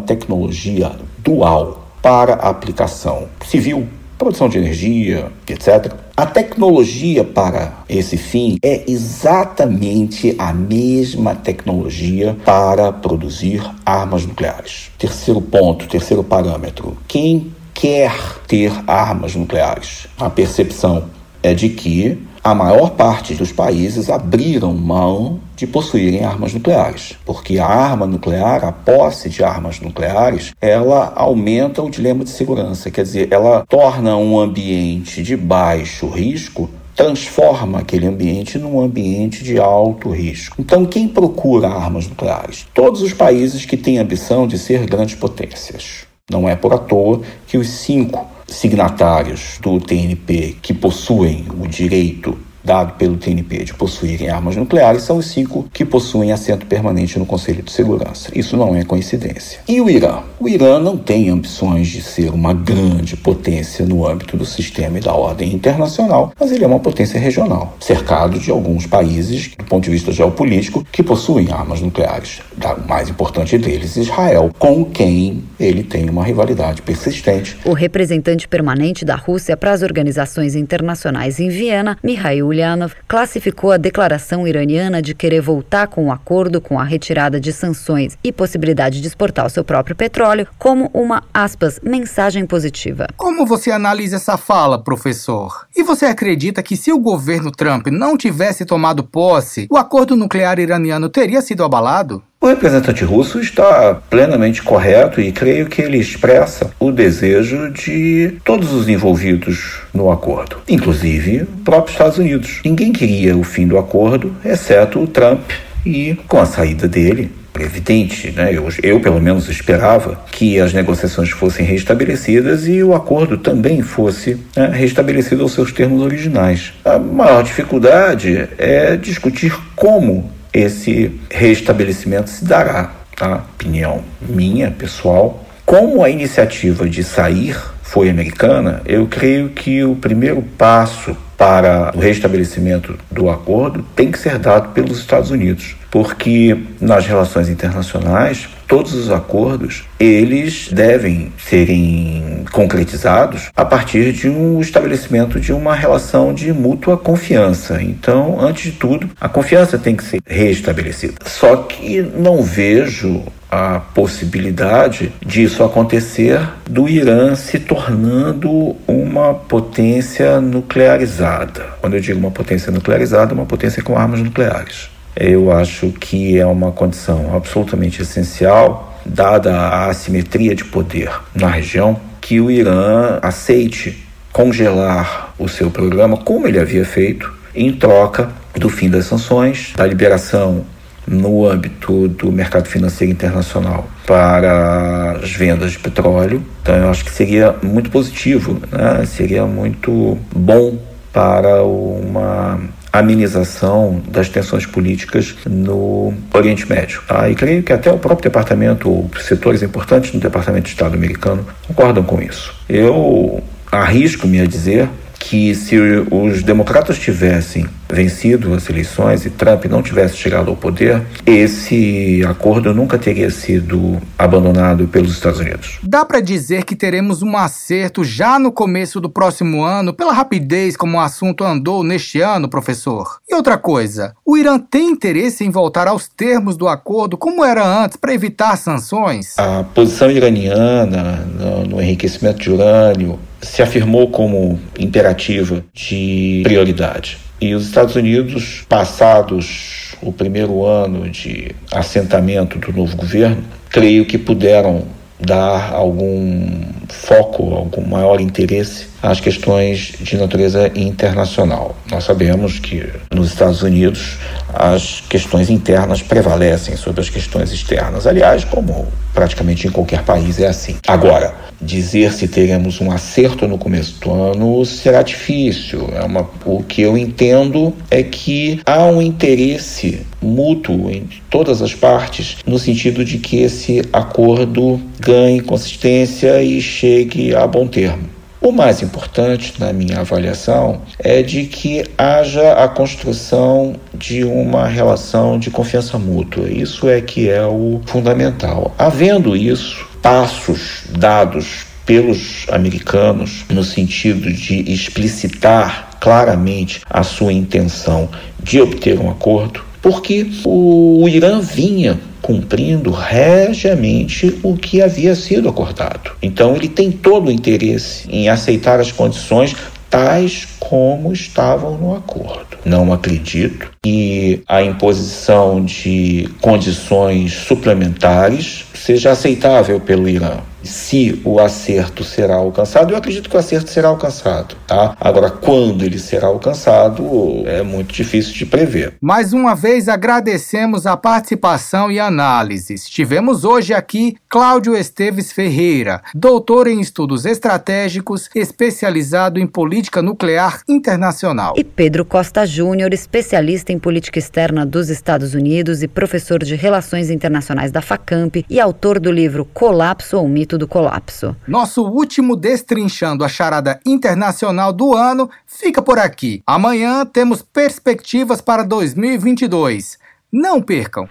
tecnologia dual para aplicação civil, produção de energia, etc. A tecnologia para esse fim é exatamente a mesma tecnologia para produzir armas nucleares. Terceiro ponto, terceiro parâmetro. Quem quer ter armas nucleares. A percepção é de que a maior parte dos países abriram mão de possuírem armas nucleares, porque a arma nuclear, a posse de armas nucleares, ela aumenta o dilema de segurança, quer dizer, ela torna um ambiente de baixo risco transforma aquele ambiente num ambiente de alto risco. Então, quem procura armas nucleares? Todos os países que têm ambição de ser grandes potências. Não é por à toa que os cinco signatários do TNP que possuem o direito dado pelo TNP de possuírem armas nucleares são os cinco que possuem assento permanente no Conselho de Segurança. Isso não é coincidência. E o Irã? O Irã não tem ambições de ser uma grande potência no âmbito do sistema e da ordem internacional, mas ele é uma potência regional, cercado de alguns países, do ponto de vista geopolítico, que possuem armas nucleares. O mais importante deles, Israel, com quem ele tem uma rivalidade persistente. O representante permanente da Rússia para as organizações internacionais em Viena, Mikhail Ulyanov classificou a declaração iraniana de querer voltar com o um acordo com a retirada de sanções e possibilidade de exportar o seu próprio petróleo como uma, aspas, mensagem positiva. Como você analisa essa fala, professor? E você acredita que se o governo Trump não tivesse tomado posse, o acordo nuclear iraniano teria sido abalado? O representante russo está plenamente correto e creio que ele expressa o desejo de todos os envolvidos no acordo, inclusive o próprio Estados Unidos. Ninguém queria o fim do acordo, exceto o Trump E com a saída dele, evidente, né? Eu, eu, pelo menos esperava que as negociações fossem restabelecidas e o acordo também fosse né, restabelecido aos seus termos originais. A maior dificuldade é discutir como esse restabelecimento se dará. Tá? Opinião minha, pessoal. Como a iniciativa de sair foi americana, eu creio que o primeiro passo para o restabelecimento do acordo tem que ser dado pelos Estados Unidos, porque nas relações internacionais todos os acordos eles devem serem concretizados a partir de um estabelecimento de uma relação de mútua confiança. Então, antes de tudo, a confiança tem que ser restabelecida. Só que não vejo a possibilidade disso acontecer do Irã se tornando uma potência nuclearizada. Quando eu digo uma potência nuclearizada, uma potência com armas nucleares. Eu acho que é uma condição absolutamente essencial, dada a assimetria de poder na região, que o Irã aceite congelar o seu programa, como ele havia feito, em troca do fim das sanções, da liberação no âmbito do mercado financeiro internacional para as vendas de petróleo. Então, eu acho que seria muito positivo, né? seria muito bom para uma amenização das tensões políticas no Oriente Médio. Tá? E creio que até o próprio departamento, setores importantes no Departamento de Estado americano concordam com isso. Eu arrisco-me a dizer que se os democratas tivessem vencido as eleições e Trump não tivesse chegado ao poder, esse acordo nunca teria sido abandonado pelos Estados Unidos. Dá para dizer que teremos um acerto já no começo do próximo ano, pela rapidez como o assunto andou neste ano, professor? E outra coisa, o Irã tem interesse em voltar aos termos do acordo como era antes para evitar sanções? A posição iraniana no, no enriquecimento de urânio se afirmou como imperativa de prioridade. E os Estados Unidos, passados o primeiro ano de assentamento do novo governo, creio que puderam dar algum foco, algum maior interesse às questões de natureza internacional. Nós sabemos que nos Estados Unidos as questões internas prevalecem sobre as questões externas. Aliás, como praticamente em qualquer país é assim. Agora, dizer se teremos um acerto no começo do ano será difícil. É uma, o que eu entendo é que há um interesse mútuo em todas as partes no sentido de que esse acordo ganhe consistência e chegue a bom termo. O mais importante, na minha avaliação, é de que haja a construção de uma relação de confiança mútua. Isso é que é o fundamental. Havendo isso, passos dados pelos americanos no sentido de explicitar claramente a sua intenção de obter um acordo, porque o Irã vinha cumprindo regiamente o que havia sido acordado. Então ele tem todo o interesse em aceitar as condições tais como estavam no acordo. Não acredito que a imposição de condições suplementares seja aceitável pelo Irã se o acerto será alcançado, eu acredito que o acerto será alcançado, tá? Agora, quando ele será alcançado, é muito difícil de prever. Mais uma vez, agradecemos a participação e análises. Tivemos hoje aqui Cláudio Esteves Ferreira, doutor em estudos estratégicos, especializado em política nuclear internacional. E Pedro Costa Júnior, especialista em política externa dos Estados Unidos e professor de Relações Internacionais da FACAMP e autor do livro Colapso ou Mito do colapso. Nosso último Destrinchando a Charada Internacional do ano fica por aqui. Amanhã temos perspectivas para 2022. Não percam!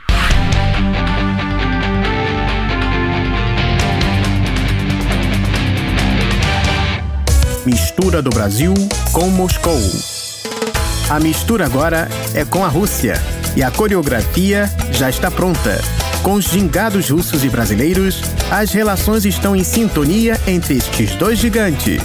Mistura do Brasil com Moscou. A mistura agora é com a Rússia e a coreografia já está pronta. Com os gingados russos e brasileiros, as relações estão em sintonia entre estes dois gigantes.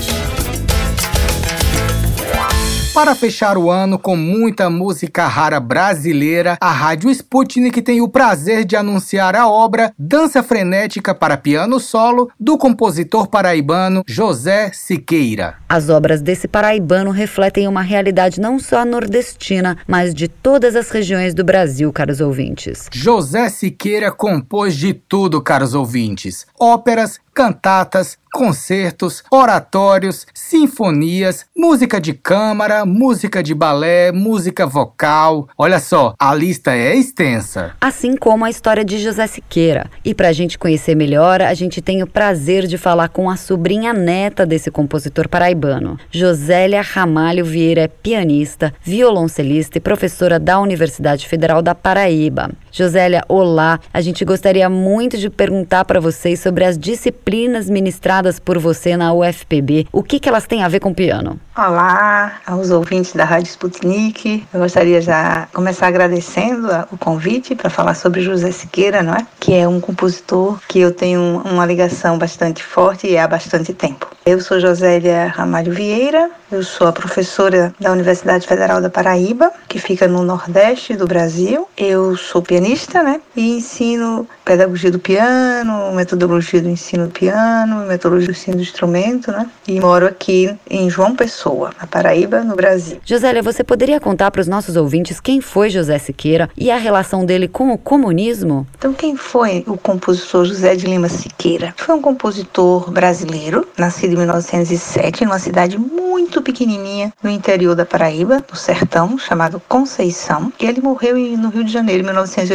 Para fechar o ano com muita música rara brasileira, a Rádio Sputnik tem o prazer de anunciar a obra Dança Frenética para Piano Solo do compositor paraibano José Siqueira. As obras desse paraibano refletem uma realidade não só nordestina, mas de todas as regiões do Brasil, caros ouvintes. José Siqueira compôs de tudo, caros ouvintes: óperas, cantatas, concertos, oratórios, sinfonias, música de câmara, música de balé, música vocal. Olha só, a lista é extensa. Assim como a história de José Siqueira. E para a gente conhecer melhor, a gente tem o prazer de falar com a sobrinha neta desse compositor paraibano. Josélia Ramalho Vieira é pianista, violoncelista e professora da Universidade Federal da Paraíba. Josélia, olá. A gente gostaria muito de perguntar para vocês sobre as disciplinas ministradas por você na UFPB. O que, que elas têm a ver com piano? Olá aos ouvintes da Rádio Sputnik. Eu gostaria já começar agradecendo o convite para falar sobre José Siqueira, não é? Que é um compositor que eu tenho uma ligação bastante forte há bastante tempo. Eu sou Josélia Ramalho Vieira, eu sou a professora da Universidade Federal da Paraíba, que fica no Nordeste do Brasil. Eu sou pianista, né? E ensino pedagogia do piano, metodologia do ensino do piano, metodologia do ensino do instrumento, né? E moro aqui em João Pessoa, na Paraíba, no Brasil. Josélia, você poderia contar para os nossos ouvintes quem foi José Siqueira e a relação dele com o comunismo? Então, quem foi o compositor José de Lima Siqueira? Foi um compositor brasileiro, nascido em 1907, numa cidade muito pequenininha no interior da Paraíba, no sertão, chamado Conceição, e ele morreu no Rio de Janeiro, em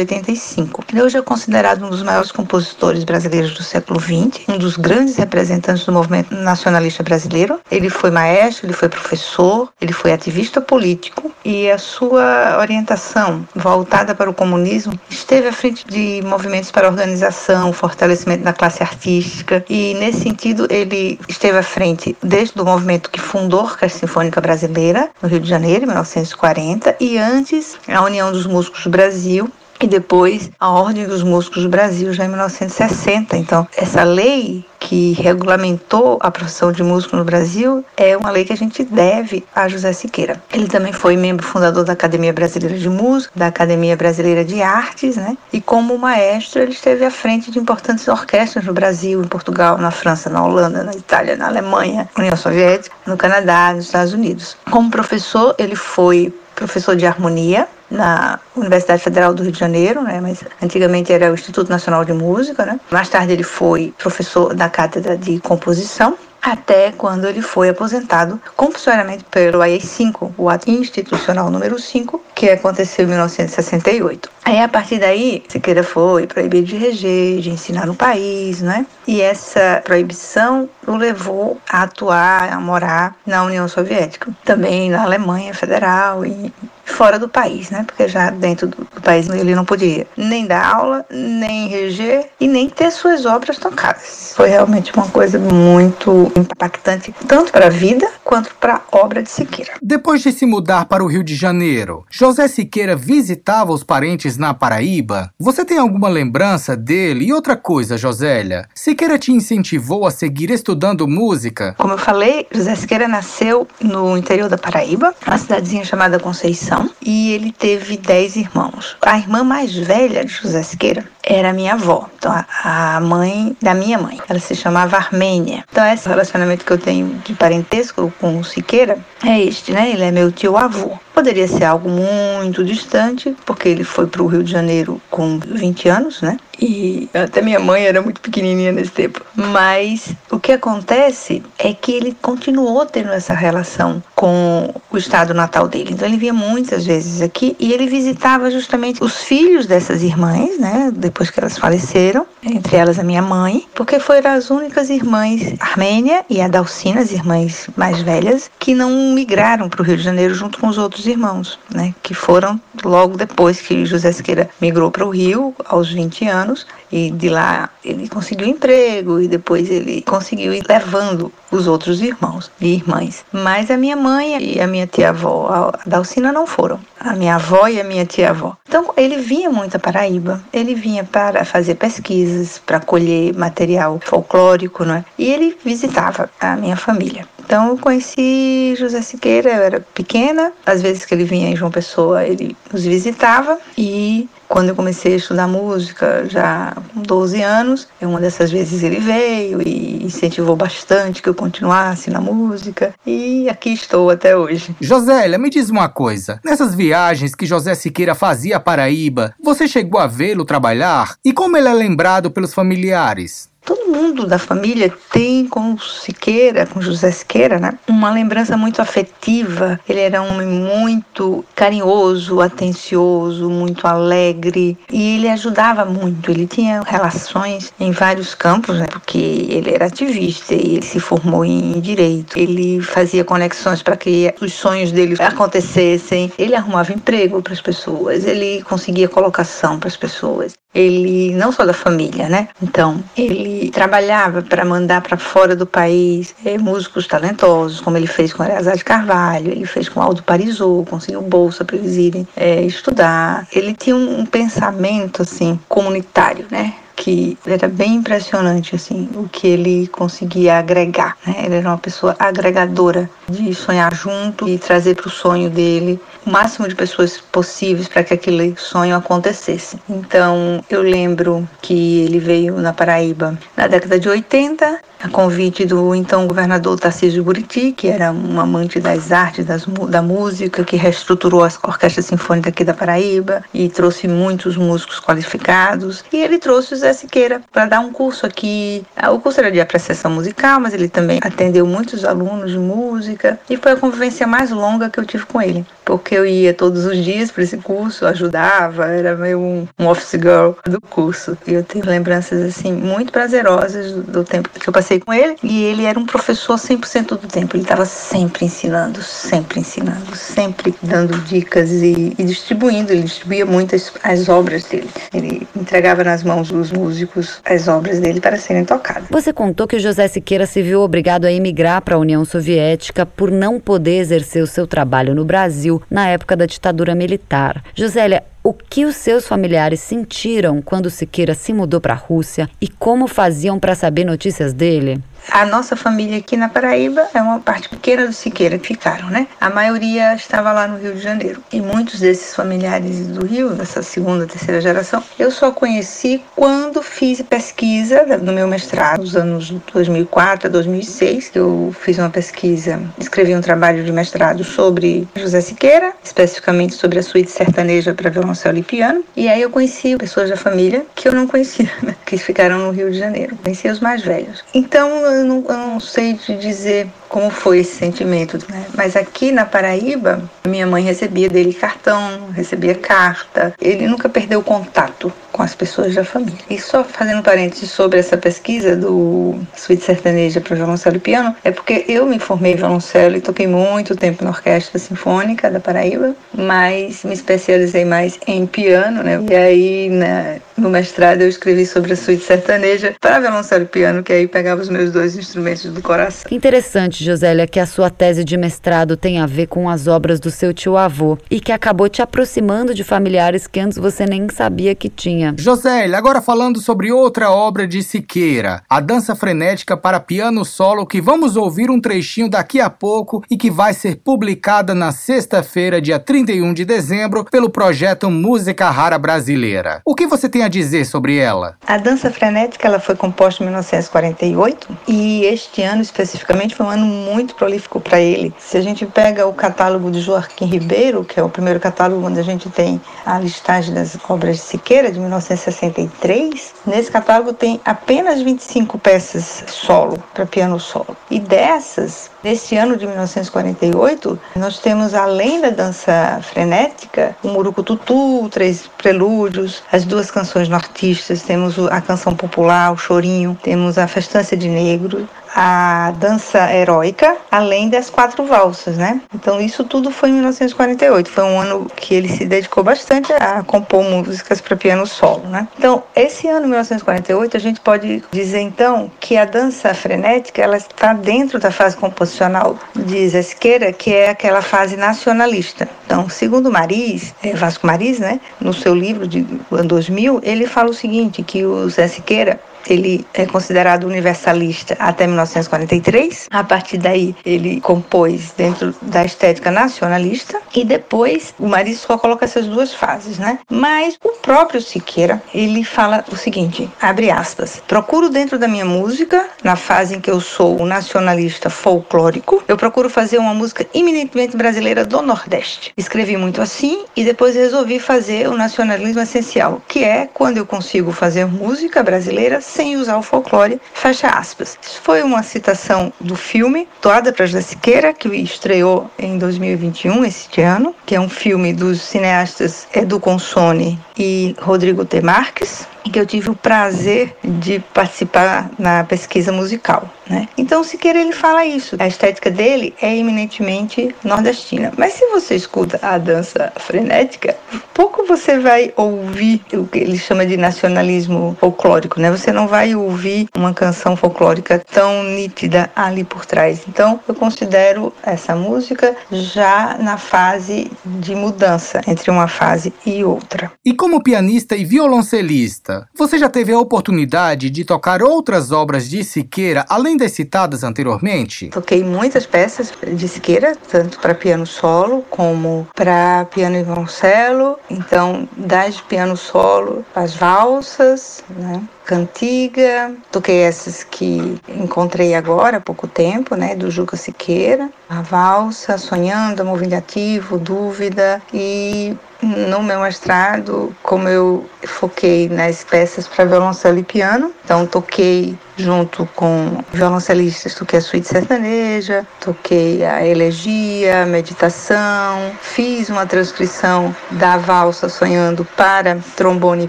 1985. Ele hoje é considerado um dos maiores compositores brasileiros do século XX, um dos grandes representantes do movimento nacionalista brasileiro. Ele foi maestro, ele foi professor, ele foi ativista político e a sua orientação voltada para o comunismo esteve à frente de movimentos para organização, fortalecimento da classe artística e nesse sentido ele esteve à frente desde o movimento que fundou a Orquestra Sinfônica Brasileira no Rio de Janeiro, em 1940, e antes a União dos Músicos do Brasil, e depois a Ordem dos Músicos do Brasil, já em 1960. Então, essa lei que regulamentou a profissão de músico no Brasil é uma lei que a gente deve a José Siqueira. Ele também foi membro fundador da Academia Brasileira de Música, da Academia Brasileira de Artes, né? E como maestro, ele esteve à frente de importantes orquestras no Brasil, em Portugal, na França, na Holanda, na Itália, na Alemanha, na União Soviética, no Canadá, nos Estados Unidos. Como professor, ele foi professor de harmonia na Universidade Federal do Rio de Janeiro, né, mas antigamente era o Instituto Nacional de Música, né. Mais tarde ele foi professor da cátedra de composição até quando ele foi aposentado compulsoriamente pelo AI-5, o ato institucional número 5, que aconteceu em 1968. Aí, a partir daí, Siqueira foi proibido de reger, de ensinar no país, né? E essa proibição o levou a atuar, a morar na União Soviética, também na Alemanha Federal e fora do país, né? Porque já dentro do, país ele não podia nem dar aula, nem reger e nem ter suas obras tocadas. Foi realmente uma coisa muito impactante, tanto para a vida quanto para a obra de Siqueira. Depois de se mudar para o Rio de Janeiro, José Siqueira visitava os parentes na Paraíba? Você tem alguma lembrança dele? E outra coisa, Josélia, Siqueira te incentivou a seguir estudando música? Como eu falei, José Siqueira nasceu no interior da Paraíba, uma cidadezinha chamada Conceição, e ele teve dez irmãos. A irmã mais velha de José Siqueira era minha avó, então a mãe da minha mãe. Ela se chamava Armênia. Então esse relacionamento que eu tenho de parentesco com o Siqueira é este, né? Ele é meu tio avô. Poderia ser algo muito distante, porque ele foi para o Rio de Janeiro com 20 anos, né? E até minha mãe era muito pequenininha nesse tempo. Mas o que acontece é que ele continuou tendo essa relação com o estado natal dele. Então ele vinha muitas vezes aqui e ele visitava justamente os filhos dessas irmãs, né? Depois que elas faleceram, entre elas a minha mãe, porque foram as únicas irmãs, Armênia e a Dalcina, as irmãs mais velhas, que não migraram para o Rio de Janeiro junto com os outros irmãos, né? Que foram logo depois que José Siqueira migrou para o Rio, aos 20 anos, e de lá ele conseguiu emprego e depois ele conseguiu ir levando os outros irmãos e irmãs. Mas a minha mãe e a minha tia-avó, a Dalcina, não foram. A minha avó e a minha tia-avó. Então ele vinha muito a Paraíba, ele vinha para fazer pesquisas, para colher material folclórico, né? E ele visitava a minha família. Então eu conheci José Siqueira, eu era pequena, às vezes que ele vinha em João Pessoa, ele nos visitava e quando eu comecei a estudar música, já com 12 anos, uma dessas vezes ele veio e incentivou bastante que eu continuasse na música. E aqui estou até hoje. Josélia, me diz uma coisa. Nessas viagens que José Siqueira fazia a Paraíba, você chegou a vê-lo trabalhar? E como ele é lembrado pelos familiares? Todo mundo da família tem com Siqueira, com José Siqueira, né, uma lembrança muito afetiva. Ele era um homem muito carinhoso, atencioso, muito alegre e ele ajudava muito. Ele tinha relações em vários campos, né, porque ele era ativista e ele se formou em direito. Ele fazia conexões para que os sonhos dele acontecessem. Ele arrumava emprego para as pessoas, ele conseguia colocação para as pessoas. Ele não só da família, né? Então, ele trabalhava para mandar para fora do país é, músicos talentosos, como ele fez com Eleazar Carvalho, ele fez com Aldo Parisot, conseguiu bolsa para eles irem é, estudar. Ele tinha um, um pensamento assim comunitário, né? Que era bem impressionante assim o que ele conseguia agregar né? ele era uma pessoa agregadora de sonhar junto e trazer para o sonho dele o máximo de pessoas possíveis para que aquele sonho acontecesse. Então, eu lembro que ele veio na Paraíba na década de 80, a convite do então governador Tarcísio Buriti, que era um amante das artes, das, da música, que reestruturou a Orquestra Sinfônica aqui da Paraíba e trouxe muitos músicos qualificados. E ele trouxe o Zé Siqueira para dar um curso aqui. Ah, o curso era de apreciação musical, mas ele também atendeu muitos alunos de música e foi a convivência mais longa que eu tive com ele, porque eu ia todos os dias para esse curso, ajudava, era meio um, um, office girl do curso. E eu tenho lembranças assim muito prazerosas do, tempo que eu passei com ele. E ele era um professor 100% do tempo. Ele estava sempre ensinando, sempre ensinando, sempre dando dicas e, e distribuindo. Ele distribuía muitas as obras dele. Ele entregava nas mãos dos músicos as obras dele para serem tocadas. Você contou que José Siqueira se viu obrigado a emigrar para a União Soviética por não poder exercer o seu trabalho no Brasil na época da ditadura militar. Josélia, o que os seus familiares sentiram quando Siqueira se mudou para a Rússia e como faziam para saber notícias dele? A nossa família aqui na Paraíba é uma parte pequena do Siqueira que ficaram, né? A maioria estava lá no Rio de Janeiro. E muitos desses familiares do Rio, dessa segunda, terceira geração, eu só conheci quando fiz pesquisa no meu mestrado, nos anos 2004 a 2006. Eu fiz uma pesquisa, escrevi um trabalho de mestrado sobre José Siqueira, especificamente sobre a suíte sertaneja para violoncelo e piano. E aí eu conheci pessoas da família que eu não conhecia, né? que ficaram no Rio de Janeiro. Conheci os mais velhos. Então, eu não, eu não sei te dizer como foi esse sentimento, né? Mas aqui na Paraíba, minha mãe recebia dele cartão, recebia carta. Ele nunca perdeu contato com as pessoas da família. E só fazendo parênteses sobre essa pesquisa do suíte sertaneja para violoncelo e piano, é porque eu me formei em violoncelo e toquei muito tempo na Orquestra Sinfônica da Paraíba, mas me especializei mais em piano, né? E aí na, no mestrado eu escrevi sobre a suíte sertaneja para violoncelo e piano, que aí pegava os meus dois instrumentos do coração. Que interessante Josélia, que a sua tese de mestrado tem a ver com as obras do seu tio-avô e que acabou te aproximando de familiares que antes você nem sabia que tinha. Josélia, agora falando sobre outra obra de Siqueira, a Dança Frenética para Piano Solo, que vamos ouvir um trechinho daqui a pouco e que vai ser publicada na sexta-feira, dia 31 de dezembro, pelo projeto Música Rara Brasileira. O que você tem a dizer sobre ela? A Dança Frenética ela foi composta em 1948 e este ano especificamente foi um ano muito prolífico para ele. Se a gente pega o catálogo de Joaquim Ribeiro, que é o primeiro catálogo onde a gente tem a listagem das obras de Siqueira, de 1963, nesse catálogo tem apenas 25 peças solo, para piano solo. E dessas, nesse ano de 1948, nós temos, além da dança frenética, o Murucututu, três prelúdios, as duas canções nortistas, temos a canção popular, o chorinho, temos a festança de negro, a dança heróica, além das quatro valsas, né? Então isso tudo foi em 1948. Foi um ano que ele se dedicou bastante a compor músicas para piano solo, né? Então esse ano, 1948, a gente pode dizer então que a dança frenética ela está dentro da fase composicional de Zé Siqueira, que é aquela fase nacionalista. Então, segundo Maris, é, Vasco Maris, né, no seu livro de ano 2000, ele fala o seguinte, que o Zé Siqueira ele é considerado universalista até 1943. A partir daí, ele compôs dentro da estética nacionalista e depois o Mariz só coloca essas duas fases, né? Mas o próprio Siqueira, ele fala o seguinte, abre aspas, procuro dentro da minha música, na fase em que eu sou o nacionalista folclórico, eu procuro fazer uma música eminentemente brasileira do Nordeste. Escrevi muito assim e depois resolvi fazer o nacionalismo essencial, que é quando eu consigo fazer música brasileira sem usar o folclore, fecha aspas. Isso foi uma citação do filme Toada para José Siqueira, que estreou em 2021, este ano, que é um filme dos cineastas Edu Consone e Rodrigo T. Marques, que eu tive o prazer de participar na pesquisa musical. Né? Então, Siqueira ele fala isso. A estética dele é eminentemente nordestina. Mas se você escuta a dança frenética, pouco você vai ouvir o que ele chama de nacionalismo folclórico. Né? Você não vai ouvir uma canção folclórica tão nítida ali por trás. Então, eu considero essa música já na fase de mudança entre uma fase e outra. E como pianista e violoncelista, você já teve a oportunidade de tocar outras obras de Siqueira além das citadas anteriormente? Toquei muitas peças de Siqueira, tanto para piano solo como para piano e violoncelo. Então, das piano solo, as valsas, né? Cantiga, toquei essas que encontrei agora há pouco tempo, né, do Juca Siqueira, a valsa, sonhando, amor vingativo, dúvida. E no meu mestrado, como eu foquei nas peças para violoncelo e piano, então toquei junto com violoncelistas, toquei a suíte sertaneja, toquei a elegia, a meditação, fiz uma transcrição da valsa Sonhando para trombone e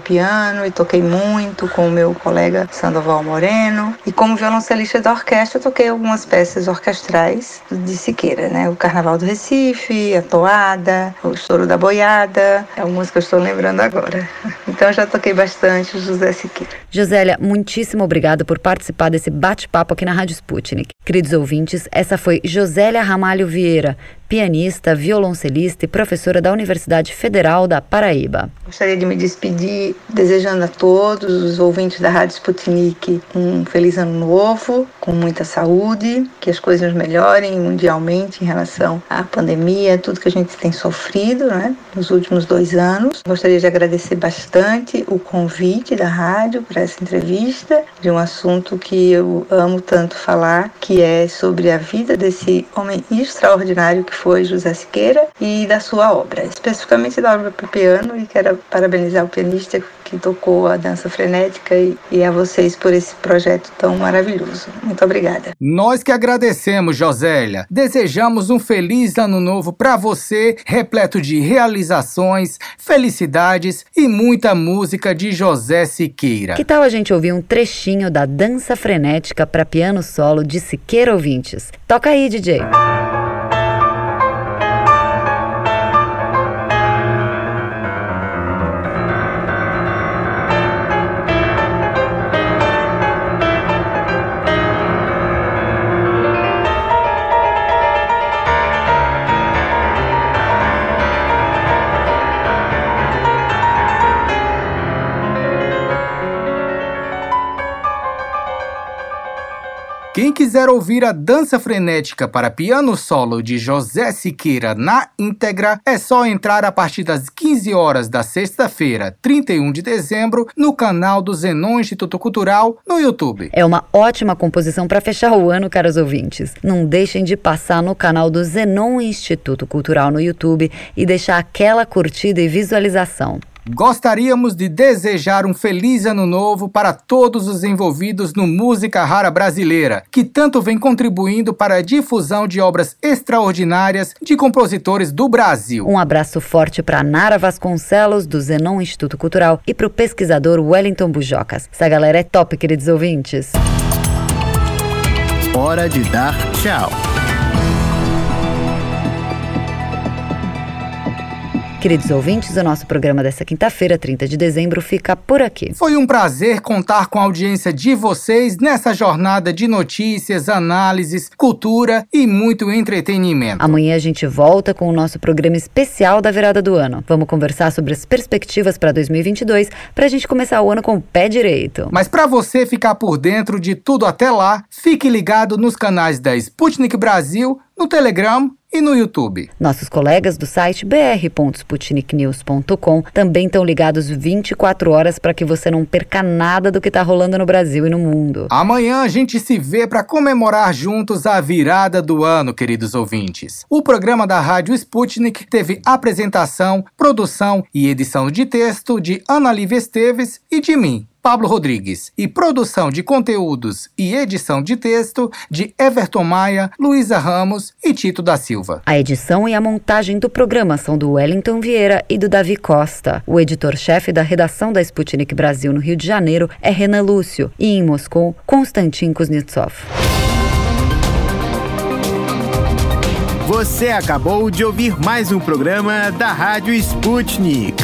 piano e toquei muito com o meu colega Sandoval Moreno. E como violoncelista da orquestra, toquei algumas peças orquestrais de Siqueira, né? O Carnaval do Recife, a Toada, o Estouro da Boiada, uma música que eu estou lembrando agora. Então já toquei bastante o José Siqueira. Josélia, muitíssimo obrigada por participar desse bate-papo aqui na Rádio Sputnik. Queridos ouvintes, essa foi Josélia Ramalho Vieira, pianista, violoncelista e professora da Universidade Federal da Paraíba. Gostaria de me despedir desejando a todos os ouvintes da Rádio Sputnik um feliz ano novo, com muita saúde, que as coisas melhorem mundialmente em relação à pandemia, tudo que a gente tem sofrido né, nos últimos dois anos. Gostaria de agradecer bastante o convite da rádio para essa entrevista de um assunto que eu amo tanto falar, que é sobre a vida desse homem extraordinário que foi José Siqueira e da sua obra, especificamente da obra para piano, e quero parabenizar o pianista que tocou a dança frenética e, e a vocês por esse projeto tão maravilhoso. Muito obrigada. Nós que agradecemos, Josélia. Desejamos um feliz ano novo para você, repleto de realizações, felicidades e muita música de José Siqueira. Que tal a gente ouvir um trechinho da dança frenética para piano solo de Siqueira Ouvintes? Toca aí, DJ. Quiser ouvir a dança frenética para piano solo de José Siqueira na íntegra, é só entrar a partir das 15 horas da sexta-feira, 31 de dezembro, no canal do Zenon Instituto Cultural no YouTube. É uma ótima composição para fechar o ano, caros ouvintes. Não deixem de passar no canal do Zenon Instituto Cultural no YouTube e deixar aquela curtida e visualização. Gostaríamos de desejar um feliz ano novo para todos os envolvidos no Música Rara Brasileira, que tanto vem contribuindo para a difusão de obras extraordinárias de compositores do Brasil. Um abraço forte para Nara Vasconcelos, do Zenon Instituto Cultural, e para o pesquisador Wellington Bujocas. Essa galera é top, queridos ouvintes. Hora de dar tchau. Queridos ouvintes, o nosso programa dessa quinta-feira, 30 de dezembro, fica por aqui. Foi um prazer contar com a audiência de vocês nessa jornada de notícias, análises, cultura e muito entretenimento. Amanhã a gente volta com o nosso programa especial da virada do ano. Vamos conversar sobre as perspectivas para 2022 para a gente começar o ano com o pé direito. Mas para você ficar por dentro de tudo até lá, fique ligado nos canais da Sputnik Brasil, no Telegram e no YouTube. Nossos colegas do site br.sputniknews.com também estão ligados 24 horas para que você não perca nada do que está rolando no Brasil e no mundo. Amanhã a gente se vê para comemorar juntos a virada do ano, queridos ouvintes. O programa da Rádio Sputnik teve apresentação, produção e edição de texto de Ana Lívia Esteves e de mim, Pablo Rodrigues, e produção de conteúdos e edição de texto de Everton Maia, Luísa Ramos e Tito da Silva. A edição e a montagem do programa são do Wellington Vieira e do Davi Costa. O editor-chefe da redação da Sputnik Brasil no Rio de Janeiro é Renan Lúcio e em Moscou, Konstantin Kuznetsov. Você acabou de ouvir mais um programa da Rádio Sputnik.